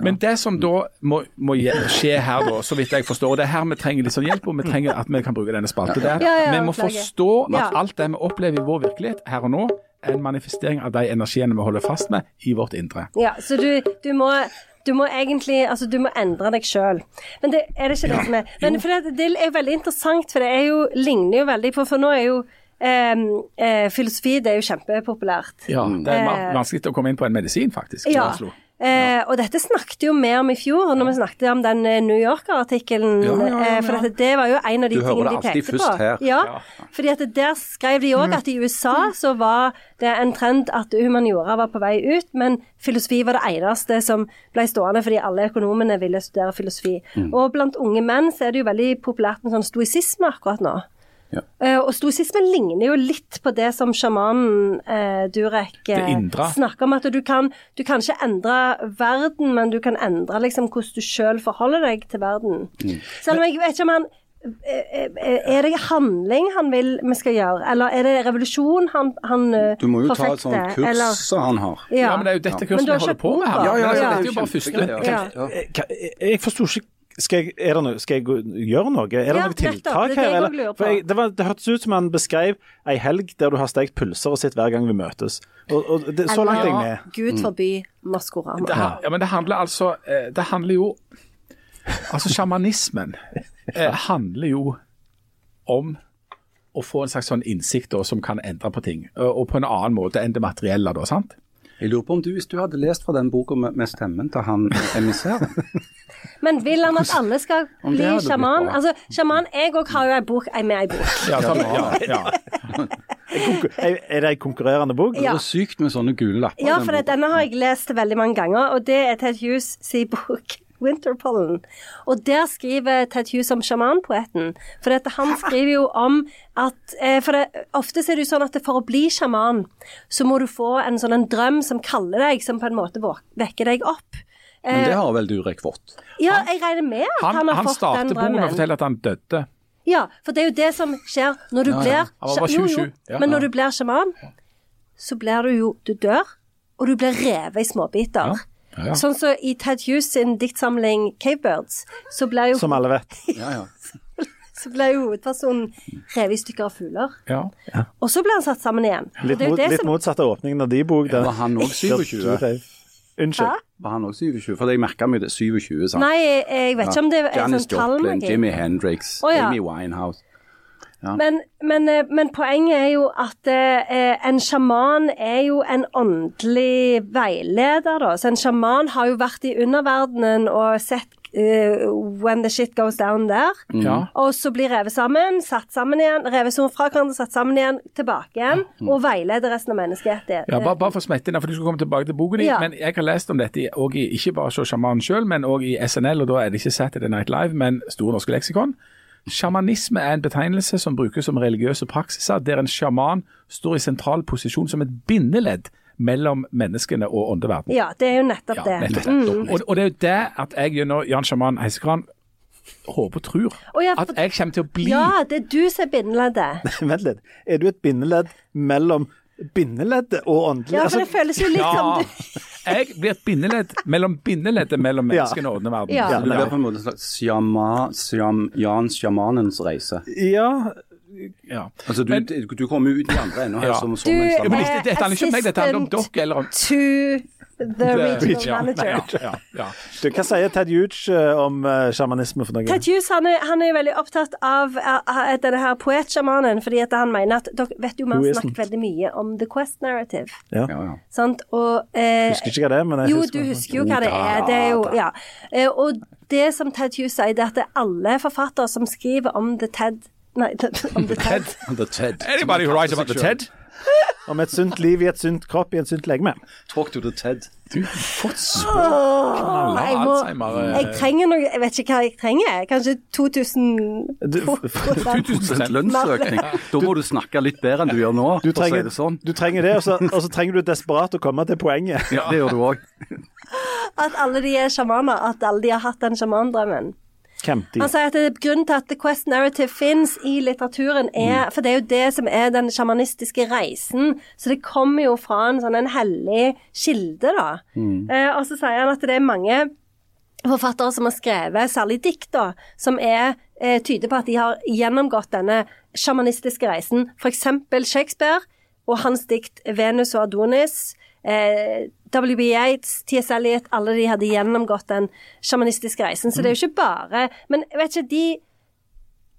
Speaker 1: Men det som da må, må skje her, da, så vidt jeg forstår, og det er her vi trenger litt sånn hjelp, og vi trenger at vi kan bruke denne spalten der.
Speaker 3: Ja, ja,
Speaker 1: vi må forstå at
Speaker 3: Ja.
Speaker 1: alt det vi opplever i vår virkelighet her og nå, er en manifestering av de energiene vi holder fast med i vårt indre.
Speaker 3: Ja, så du, du må du må egentlig altså du må endre deg sjøl. Men det er det ikke det som er Men det, det er veldig interessant, for det er jo, ligner jo veldig på For nå er jo eh, filosofi det er jo kjempepopulært.
Speaker 1: Ja, det er
Speaker 3: Eh,
Speaker 1: vanskelig å komme inn på en medisin, faktisk.
Speaker 3: Ja. Eh, og dette snakket jo vi om i fjor, når vi snakket om den eh, New Yorker-artikkelen.
Speaker 1: Ja, ja, ja, ja.
Speaker 3: eh, For dette, det var jo en av de
Speaker 2: Du hører
Speaker 3: tingene de pekte på.
Speaker 2: her.
Speaker 3: Ja, fordi at der skrev de òg at i USA så var det en trend at humaniora var på vei ut, men filosofi var det eneste som ble stående fordi alle økonomene ville studere filosofi. Og blant unge menn så er det jo veldig populært med sånn stoisisme akkurat nå.
Speaker 2: Ja.
Speaker 3: Eh, og stoisismen ligner jo litt på det som sjamanen uh, Durek
Speaker 1: Det
Speaker 3: eh, snakker om, at du kan, du kan ikke endre verden, men du kan endre liksom hvordan du sjøl forholder deg til verden.
Speaker 2: Mm.
Speaker 3: Selv om jeg vet ikke om han Er det handling han vil vi skal gjøre, eller er det revolusjon han, han
Speaker 2: Du må jo ta et sånt kurs
Speaker 3: eller-
Speaker 2: som han har.
Speaker 3: Ja.
Speaker 1: Ja, men det er jo dette kurset vi holder på med her.
Speaker 2: Ja, Ja,
Speaker 1: ja,
Speaker 2: ja,
Speaker 1: dette er jo bare første.
Speaker 4: jeg forsto ikke skal jeg, er det noe, skal jeg gjøre noe? Er det
Speaker 3: Ja,
Speaker 4: noe tiltak her? Det, jeg, det, var, det hørtes ut som han beskrev ei helg der du har stekt pølser og sitt hver gang vi møtes. Og, og det, så langt er jeg med.
Speaker 3: Gud forby Maskorama.
Speaker 1: Det, ja, men det handler altså eh, Det handler jo Altså, sjamanismen eh, handler jo om å få en slags sånn innsikt da, som kan endre på ting, og, og på en annen måte enn det materielle. da, sant?
Speaker 2: Jeg lurer på om du, hvis du hadde lest fra den boka med, med stemmen til han emissæren
Speaker 3: Men vil han at alle skal bli sjaman? Altså, sjaman Jeg òg har jo ei bok, med ei bok.
Speaker 1: Ja, sammen, ja, ja.
Speaker 4: Er det ei konkurrerende bok?
Speaker 3: Ja.
Speaker 2: Det er sykt med sånne gule lapper.
Speaker 3: Ja, for denne har jeg lest veldig mange ganger, og det er Ted Hughes si bok. Winterpollen. Og der skriver Ted Hughes om sjamanpoeten. For dette, han skriver jo om at eh, For det, ofte er det jo sånn at for å bli sjaman, så må du få en sånn en drøm som kaller deg, som på en måte vekker deg opp.
Speaker 2: Men det har vel Durek fått?
Speaker 3: Ja, jeg regner med at han,
Speaker 1: Han,
Speaker 3: har
Speaker 1: han
Speaker 3: fått
Speaker 1: starter
Speaker 3: den
Speaker 1: boken med å
Speaker 3: drømmen.
Speaker 1: fortelle at han døde.
Speaker 3: Ja, for det er jo det som skjer når du
Speaker 2: Ja, ja.
Speaker 3: blir
Speaker 1: sjaman, var bare
Speaker 3: Jo, jo, Men når du blir sjaman, så blir du jo Du dør, og du blir revet i småbiter.
Speaker 1: Ja, ja.
Speaker 3: Sånn som i Ted Hughes sin diktsamling 'Cavebirds', så ble jo,
Speaker 4: Som alle vet.
Speaker 2: Ja, ja.
Speaker 3: så ble jo hovedpersonen revet i stykker av fugler.
Speaker 1: Ja.
Speaker 3: Og så ble han satt sammen igjen.
Speaker 4: Litt,
Speaker 3: det er jo
Speaker 4: mot,
Speaker 3: det
Speaker 4: litt
Speaker 3: som-
Speaker 4: motsatt av åpningen av de bok. der-
Speaker 2: Var han
Speaker 4: òg
Speaker 2: 27?
Speaker 4: Unnskyld.
Speaker 3: Hæ?
Speaker 2: Var han òg 27? For jeg merka meg det. 27, sant?
Speaker 3: Nei, jeg, jeg vet ikke om det er
Speaker 2: Janis
Speaker 3: sånn
Speaker 2: Joplin,
Speaker 3: tallmagi.
Speaker 2: Jimmy Hendrix,
Speaker 3: oh, ja.
Speaker 2: Amy Winehouse.
Speaker 3: Men, men, eh, men poenget er jo at eh, en sjaman er jo en åndelig veileder, da. Så en sjaman har jo vært i underverdenen og sett eh, when the shit goes down der.
Speaker 1: ja.
Speaker 3: Og så blir revet sammen, satt sammen igjen, revet som fra hverandre, satt sammen igjen, tilbake igjen, og veileder resten av menneskeheten.
Speaker 1: Ja, bare, bare for å smette inn, for du skal komme tilbake til boken din.
Speaker 3: Ja.
Speaker 1: Men jeg har lest om dette i- ikke bare hos sjamanen sjøl, men òg i SNL, og da er det ikke Saturday Night Live, men Store norske leksikon. Sjamanisme er en betegnelse som brukes som religiøse praksiser, der en sjaman står i sentral posisjon som et bindeledd mellom menneskene og åndeverden.
Speaker 3: Ja, det er jo nettopp
Speaker 1: Ja,
Speaker 3: det.
Speaker 1: nettopp
Speaker 3: Mm.
Speaker 1: Og, og det er jo det at jeg gjennom Jan Sjaman Heisekran håper og tror
Speaker 3: oh, ja,
Speaker 1: at jeg kommer til å bli
Speaker 3: Ja, det er du som er bindeleddet.
Speaker 4: Vent litt. Er du et bindeledd mellom bindeleddet og åndelig?
Speaker 3: Ja, for det
Speaker 4: Altså,
Speaker 3: føles jo litt
Speaker 1: Ja,
Speaker 3: som du
Speaker 1: jeg blir et bindeledd mellom bindeleddet mellom menneskene og åndeverden.
Speaker 3: Ja.
Speaker 2: Så det blir på en måte en slags sjama, sjam, Jan sjamanens reise.
Speaker 4: ja,
Speaker 1: Ja.
Speaker 2: Altså, du,
Speaker 1: Men-
Speaker 2: du kommer jo ut i andre enden her
Speaker 1: Ja.
Speaker 2: som, som
Speaker 3: Du
Speaker 2: en
Speaker 1: Ja, dette, handler ikke om meg, dette handler om
Speaker 3: Assistant.
Speaker 1: dere. eller om
Speaker 3: to the regional manager.
Speaker 1: Ja, ja, ja.
Speaker 4: du, Hva sier Ted Hughes eh, om eh, sjamanisme for noe?
Speaker 3: Ted Hughes han er, han er veldig opptatt av uh, denne her poetsjamanen, fordi at han mener at dere vet jo vi har snakket veldig mye om The Quest Narrative.
Speaker 4: Ja.
Speaker 2: Ja, ja.
Speaker 3: Sant? Og, eh,
Speaker 4: Husker ikke hva det er, men jeg
Speaker 3: jo,
Speaker 4: husker
Speaker 3: du husker jo hva det er. Det er jo, ja. Eh, og det som Ted Hughes sier, det er at det er alle forfattere som skriver om The Ted Nei, om The Ted.
Speaker 2: The Ted.
Speaker 1: Anybody who writes about the TED?
Speaker 4: Om et sunt liv i et sunt kropp i en sunt legeme.
Speaker 2: Talk to the Ted.
Speaker 1: Du har fått så
Speaker 3: Åh, jeg,
Speaker 1: Alzheimer. eh,
Speaker 3: jeg trenger noe Jeg vet ikke hva jeg trenger. Kanskje 2000
Speaker 1: 2000
Speaker 2: Lønnsøkning. Da må du snakke litt bedre enn du gjør nå,
Speaker 4: du, trenger,
Speaker 2: det sånn.
Speaker 4: du trenger det, og så, og så trenger du desperat å komme til poenget.
Speaker 2: Ja, det gjør du òg.
Speaker 3: At alle de er sjamaner. At alle de har hatt den sjamandrømmen.
Speaker 4: Hvem de?
Speaker 3: Han sier at det, grunnen til at The Quest Narrative fins i litteraturen, er For det er jo det som er den sjamanistiske reisen. Så det kommer jo fra en sånn en hellig kilde, da. Eh, og så sier han at det er mange forfattere som har skrevet, særlig dikt, da, som er, eh, tyder på at de har gjennomgått denne sjamanistiske reisen. F.eks. Shakespeare og hans dikt 'Venus og Adonis'. Eh, W.B. Yates, T.S. Eliot, alle de hadde gjennomgått den sjamanistiske reisen. Så det er jo ikke bare Men jeg vet ikke, de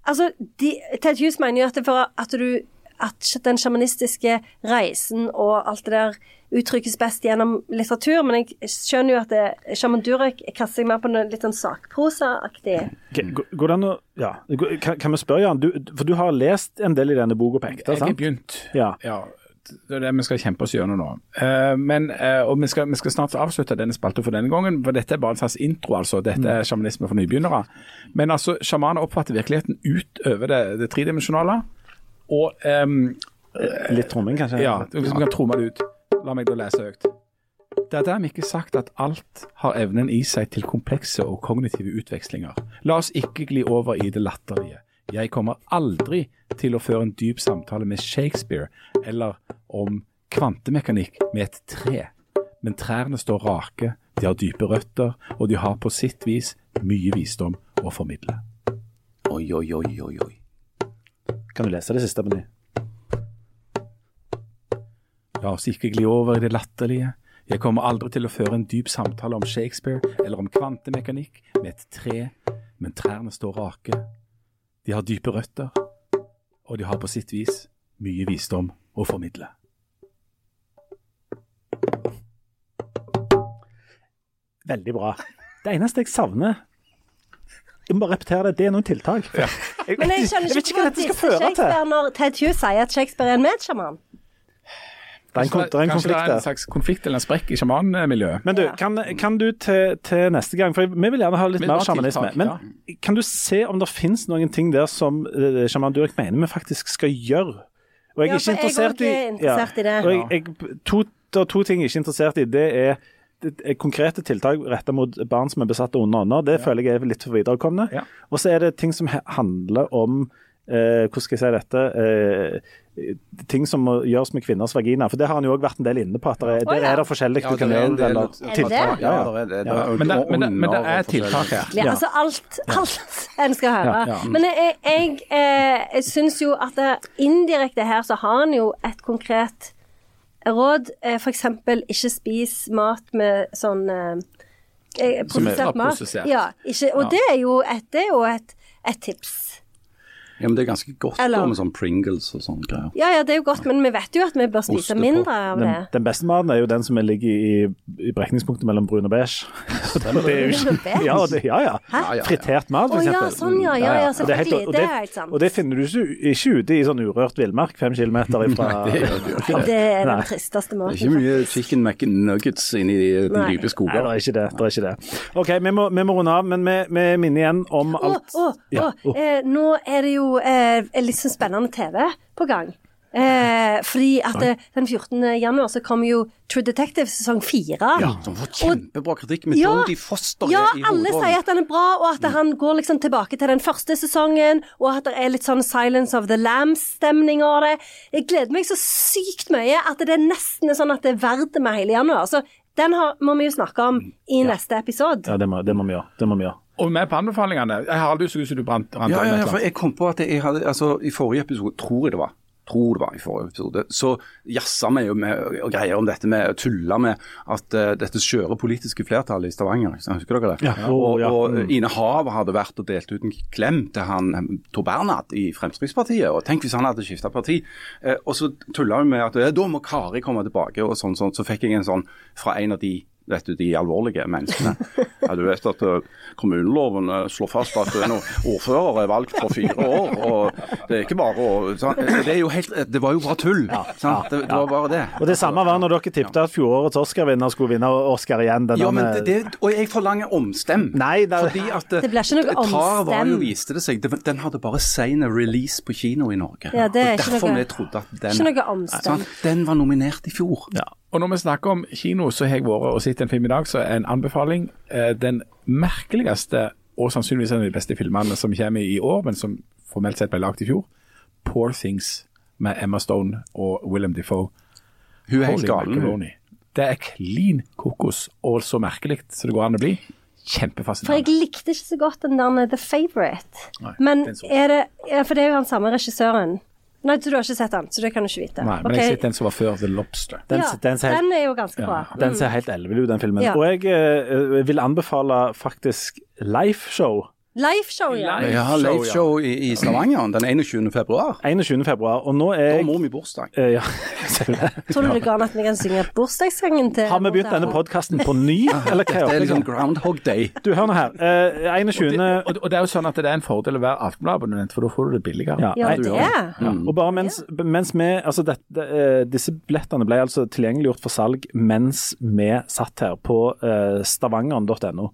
Speaker 3: Altså, de, Ted Hughes mener jo at, det for at du at den sjamanistiske reisen og alt det der uttrykkes best gjennom litteratur, men jeg skjønner jo at det, Shaman Durek kaster seg mer på noe litt sånn sakprosaaktig.
Speaker 4: Går det an å ja. Kan, vi spørre, Jan? Du, for du har lest en del i denne boka på ekte,
Speaker 1: Jeg har begynt.
Speaker 4: Ja.
Speaker 1: Ja, det er det vi skal kjempe oss gjennom nå. Uh, men, uh, og vi skal, vi skal snart avslutte denne spalten for denne gangen, for dette er bare en slags intro. altså. Dette er sjamanisme for nybegynnere. Men altså, sjamaner oppfatter virkeligheten utover det, det tredimensjonale. Og ehm,
Speaker 4: Litt tromming, kanskje?
Speaker 1: ja, hvis vi kan tromme det ut. La meg da lese høyt. Det er dermed ikke sagt at alt har evnen i seg til komplekse og kognitive utvekslinger. La oss ikke gli over i det latterlige. Jeg kommer aldri til å føre en dyp samtale med Shakespeare eller om kvantemekanikk med et tre. Men trærne står rake, de har dype røtter, og de har på sitt vis mye visdom å formidle.
Speaker 2: Oi, oi, oi, oi. oi.
Speaker 4: Kan du lese det siste Benny? ny?
Speaker 1: La oss ikke gli over i det latterlige. Jeg kommer aldri til å føre en dyp samtale om Shakespeare eller om kvantemekanikk med et tre, men trærne står rake. De har dype røtter, og de har på sitt vis mye visdom å formidle.
Speaker 4: Veldig bra. Det eneste jeg savner Jeg må bare repetere det. Det er noen tiltak. Jeg,
Speaker 3: Men jeg skjønner
Speaker 4: jeg vet
Speaker 3: ikke
Speaker 4: hva dette skal føre til.
Speaker 3: Når Ted Hughes sier at Shakespeare er en medsjaman.
Speaker 4: Det er en, kon- det er en
Speaker 1: Kanskje det er en slags konflikt eller en sprekk i sjamanmiljøet?
Speaker 4: Men du, kan, kan du til, til neste gang, for vi vil gjerne ha litt mer sjamanisme,
Speaker 1: men
Speaker 4: men kan du se om det finnes noen ting der som uh, sjaman Durek mener vi faktisk skal gjøre? Og jeg
Speaker 3: Ja,
Speaker 4: er ikke interessert
Speaker 3: jeg er
Speaker 4: i
Speaker 3: interessert i det.
Speaker 4: Og jeg, jeg, to, det er to ting jeg er ikke interessert i. Det er, er konkrete tiltak retta mot barn som er besatt av onde ånder. Det føler jeg er litt for viderekomne.
Speaker 1: Ja.
Speaker 4: Og så er det ting som handler om eh, Hvordan skal jeg si dette? Eh, ting som må gjøres med kvinners vagina. For det har han jo òg vært en del inne på. at det er, Der er det forskjellig du kan gjøre. eller tiltak. Ja,
Speaker 1: Men det, men, det, men det er tiltak her.
Speaker 3: Ja,
Speaker 4: Ja.
Speaker 3: altså alt, alt en skal høre.
Speaker 4: Ja, ja.
Speaker 3: Men jeg, jeg, eh, jeg syns jo at indirekte her så har han jo et konkret råd. Eh, for eksempel ikke spis mat med sånn eh, eh,
Speaker 1: er
Speaker 3: prosessert mat. Ja, ikke, og
Speaker 1: Ja.
Speaker 3: det er jo et, det er jo et, et tips.
Speaker 2: Ja, men det er ganske godt
Speaker 3: Eller-
Speaker 2: da, med sånn Pringles og sånne greier.
Speaker 3: Ja, ja, det er jo godt, men vi vet jo at vi bør spise mindre av det.
Speaker 4: Den, den beste maten er jo den som ligger i, i brekningspunktet mellom brun og beige. Så det, det er jo
Speaker 3: Brun og
Speaker 4: ikke,
Speaker 3: beige?
Speaker 4: ja, det, ja, ja.
Speaker 3: Hæ?
Speaker 4: Fritert mat,
Speaker 3: Å
Speaker 4: for
Speaker 3: ja, sånn ja. Ja, ja,
Speaker 4: det er
Speaker 3: selvfølgelig.
Speaker 4: og
Speaker 3: Det er helt sant.
Speaker 4: Og det finner du ikke, ikke ute i sånn urørt villmark fem kilometer ifra
Speaker 3: Det er
Speaker 4: Nei.
Speaker 3: den tristeste
Speaker 2: Det er ikke mye chicken McNuggets inni de
Speaker 3: dype
Speaker 2: dype
Speaker 4: Nei, det er ikke det. det, er ikke det. OK, vi må, vi må runde av, men vi, vi minner igjen om
Speaker 3: Å,
Speaker 4: alt
Speaker 3: å,
Speaker 4: Ja,
Speaker 3: å,
Speaker 4: å.
Speaker 3: eh, nå er det jo eh, litt sånn spennende TV på gang. Eh, fordi at eh, den 14. januar så kommer jo True Detective sesong fire.
Speaker 2: Ja, som får kjempebra kritikk med
Speaker 3: Ja,
Speaker 2: Foster
Speaker 3: Ja,
Speaker 2: i
Speaker 3: alle sier at den er bra, og at han går liksom tilbake til den første sesongen, og at det er litt sånn Silence of the Lambs-stemning av det. Jeg gleder meg så sykt mye at det er nesten sånn at det er verdt med hele januar. Så den har, må vi jo snakke om i neste episode.
Speaker 4: Ja, det må, det må vi gjøre. Det må vi gjøre.
Speaker 1: Og med på anbefalingene. Jeg har aldri så ut som du brant, brant
Speaker 2: Ja, ja, ja, for jeg kom på at jeg hadde Altså, i forrige episode, tror jeg det var Tror det var i forrige episode, så jazza vi jo med og greier om dette med å tulle med at uh, dette skjøre politiske flertallet i Stavanger. Husker dere det?
Speaker 4: Ja,
Speaker 2: Og,
Speaker 4: og- ja,
Speaker 2: og
Speaker 4: mm.
Speaker 2: Ine Hav hadde vært og delt ut en klem til han eh, Tor Bernhard i Fremskrittspartiet. og Tenk hvis han hadde skifta parti. Uh, og så tulla vi med at da må Kari komme tilbake, og sånn, sånn. Så fikk jeg en sånn fra en av de vet du, de alvorlige menneskene. Ja, du vet at eh, kommuneloven eh, slår fast at en ordfører er valgt for fire år. og Det er ikke bare å? Det, er jo helt, det var jo bare tull. sant? Det, det var bare det.
Speaker 4: Og det samme var når dere tippet at fjorårets Oscar-vinner skulle vinne Oscar igjen. Denne...
Speaker 2: Ja, men det, det, og jeg forlanger omstem.
Speaker 4: Nei, det-
Speaker 2: fordi at
Speaker 3: Det blir ikke noe
Speaker 2: Tar var
Speaker 3: omstem.
Speaker 2: jo, viste det seg, den hadde bare sen release på kino i Norge.
Speaker 3: Ja, det er
Speaker 2: og
Speaker 3: ikke
Speaker 2: Derfor
Speaker 3: noe-
Speaker 2: vi trodde at den
Speaker 3: Ikke noe omstem.
Speaker 2: sant? Den var nominert i fjor.
Speaker 4: Ja.
Speaker 1: Og når vi snakker om kino, så har jeg vært og sett en film i dag, så er en anbefaling eh, den merkeligste og sannsynligvis en av de beste filmene som kommer i år, men som formelt sett ble lagd i fjor. Poor Things med Emma Stone og Willem Defoe.
Speaker 2: Hun er helt
Speaker 1: Holy
Speaker 2: galen.
Speaker 1: Det er klin kokos og så merkelig så det går an å bli.
Speaker 3: For jeg likte ikke så godt den der The Favourite. Men er det ja, For det er jo han samme regissøren. Nei, du har ikke sett den, så det kan du ikke vite.
Speaker 1: Nei, men
Speaker 3: okay.
Speaker 1: jeg har sett den som var før The Lobster.
Speaker 4: Den,
Speaker 3: ja,
Speaker 4: den, helt,
Speaker 3: den er jo ganske bra.
Speaker 4: den ser helt ellevill ut, den filmen.
Speaker 3: Ja.
Speaker 4: Og jeg eh, vil anbefale faktisk liveshow.
Speaker 3: Liveshow, ja.
Speaker 1: Live-
Speaker 2: Ja,
Speaker 1: Show,
Speaker 2: Live Show i, i Stavanger den 21. februar.
Speaker 4: 21. februar. Og nå er
Speaker 2: Da
Speaker 4: jeg
Speaker 2: må vi bursdag.
Speaker 4: eh, ja, selvfølgelig.
Speaker 3: Tror du det går an at vi kan synge bursdagssangen til
Speaker 4: Har vi begynt denne podkasten på ny, eller hva?
Speaker 2: Det er
Speaker 4: er
Speaker 2: liksom? Groundhog Day.
Speaker 4: Du, hør nå her. Eh, 21.
Speaker 1: Og, og det er jo sånn at det er en fordel å være Aftenblad-abonnent, for da får du det billigere.
Speaker 4: Ja,
Speaker 3: Ja, det.
Speaker 4: Ja. Og bare mens, mens vi Altså, det, det, eh, disse billettene ble altså tilgjengeliggjort for salg mens vi satt her på eh, stavanger.no.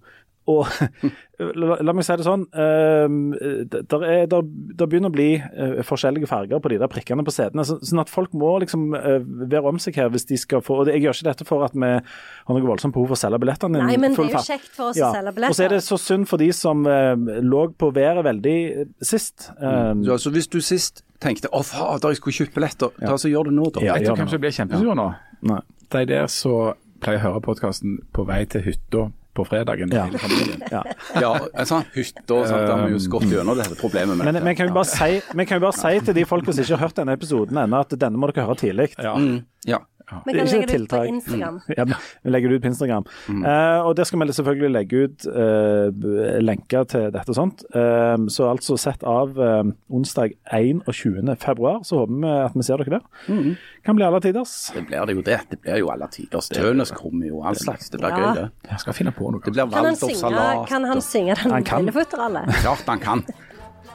Speaker 4: og la, la meg si det sånn, eh, der er, der, der begynner å bli eh, forskjellige farger på de der prikkene på setene. Så, sånn at folk må liksom eh, være om seg her hvis de skal få og Jeg gjør ikke dette for at vi har noe voldsomt behov for å selge billettene.
Speaker 3: Nei, men det er jo kjekt for oss å selge billetter.
Speaker 4: Og så er det så synd for de som eh, lå på været veldig sist. sist. Ja,
Speaker 2: Så altså, hvis du sist tenkte å fader, jeg skulle kjøpt billetter, da så gjør det nå, da.
Speaker 4: Ja,
Speaker 1: jeg tror
Speaker 4: kanskje det
Speaker 1: blir kjempesur nå?
Speaker 4: Nei.
Speaker 1: De der som pleier å høre podkasten på vei til hytta på fredagen.
Speaker 4: Ja.
Speaker 1: hele.
Speaker 4: Ja.
Speaker 2: Ja, sånn hytte og sånt, da har vi jo gått gjennom dette problemet med.
Speaker 4: Men men kan jo bare si, vi kan vi bare si til de folka som ikke har hørt denne episoden ennå, at denne må dere høre tidlig.
Speaker 1: Ja.
Speaker 2: Mm, ja.
Speaker 3: Vi kan legge det ut på
Speaker 4: Instagram.
Speaker 3: Instagram.
Speaker 4: Ja, vi legger det ut på Instagram. Eh, og Der skal vi selvfølgelig legge ut uh, lenker til dette og sånt. Uh, så altså sett av onsdag 21. februar, så håper vi at vi ser dere der. Kan bli alle tiders.
Speaker 2: Det blir det jo det. Det blir jo alle tiders. Tønes kommer jo all slags. Det blir
Speaker 3: Ja.
Speaker 2: gøy, det.
Speaker 1: Jeg skal finne på noe.
Speaker 2: Det blir
Speaker 3: Kan han synge,
Speaker 2: waldorfsalat.
Speaker 3: kan han synge den
Speaker 4: Han kan.
Speaker 3: lillefutterallet?
Speaker 2: Klart han kan,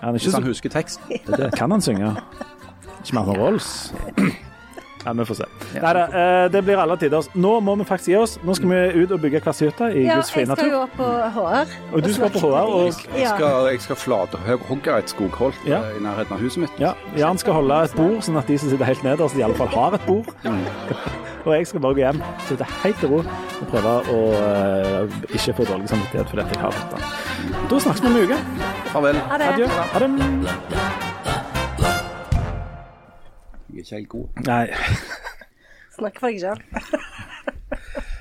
Speaker 4: han
Speaker 2: hvis
Speaker 4: så
Speaker 2: han husker teksten.
Speaker 4: Det kan han synge. Ikke mer enn Rolls. Ja, vi får se. Neida, eh, det blir alle tiders. Nå må vi faktisk gi oss. Nå skal vi ut og bygge klassehytte i
Speaker 3: Ja,
Speaker 4: Guds
Speaker 3: jeg skal jo
Speaker 4: natur.
Speaker 3: opp på HR.
Speaker 4: Og du skal på HR, og
Speaker 2: Jeg
Speaker 3: Ja.
Speaker 2: skal, jeg skal flathogge et skogholt
Speaker 4: Ja.
Speaker 2: eh, i nærheten av huset mitt.
Speaker 4: ja, Jan skal holde et bord, sånn at de som sitter helt nederst, i alle fall har et bord. Og jeg skal bare gå hjem, sitte helt i ro og prøve å uh, ikke få dårlig samvittighet for dette jeg har hytte. Da snakkes vi om en uke.
Speaker 2: Farvel.
Speaker 4: Adjø. Ha det
Speaker 2: jeg er ikke helt god.
Speaker 4: Nei.
Speaker 3: Snakk for deg sjøl.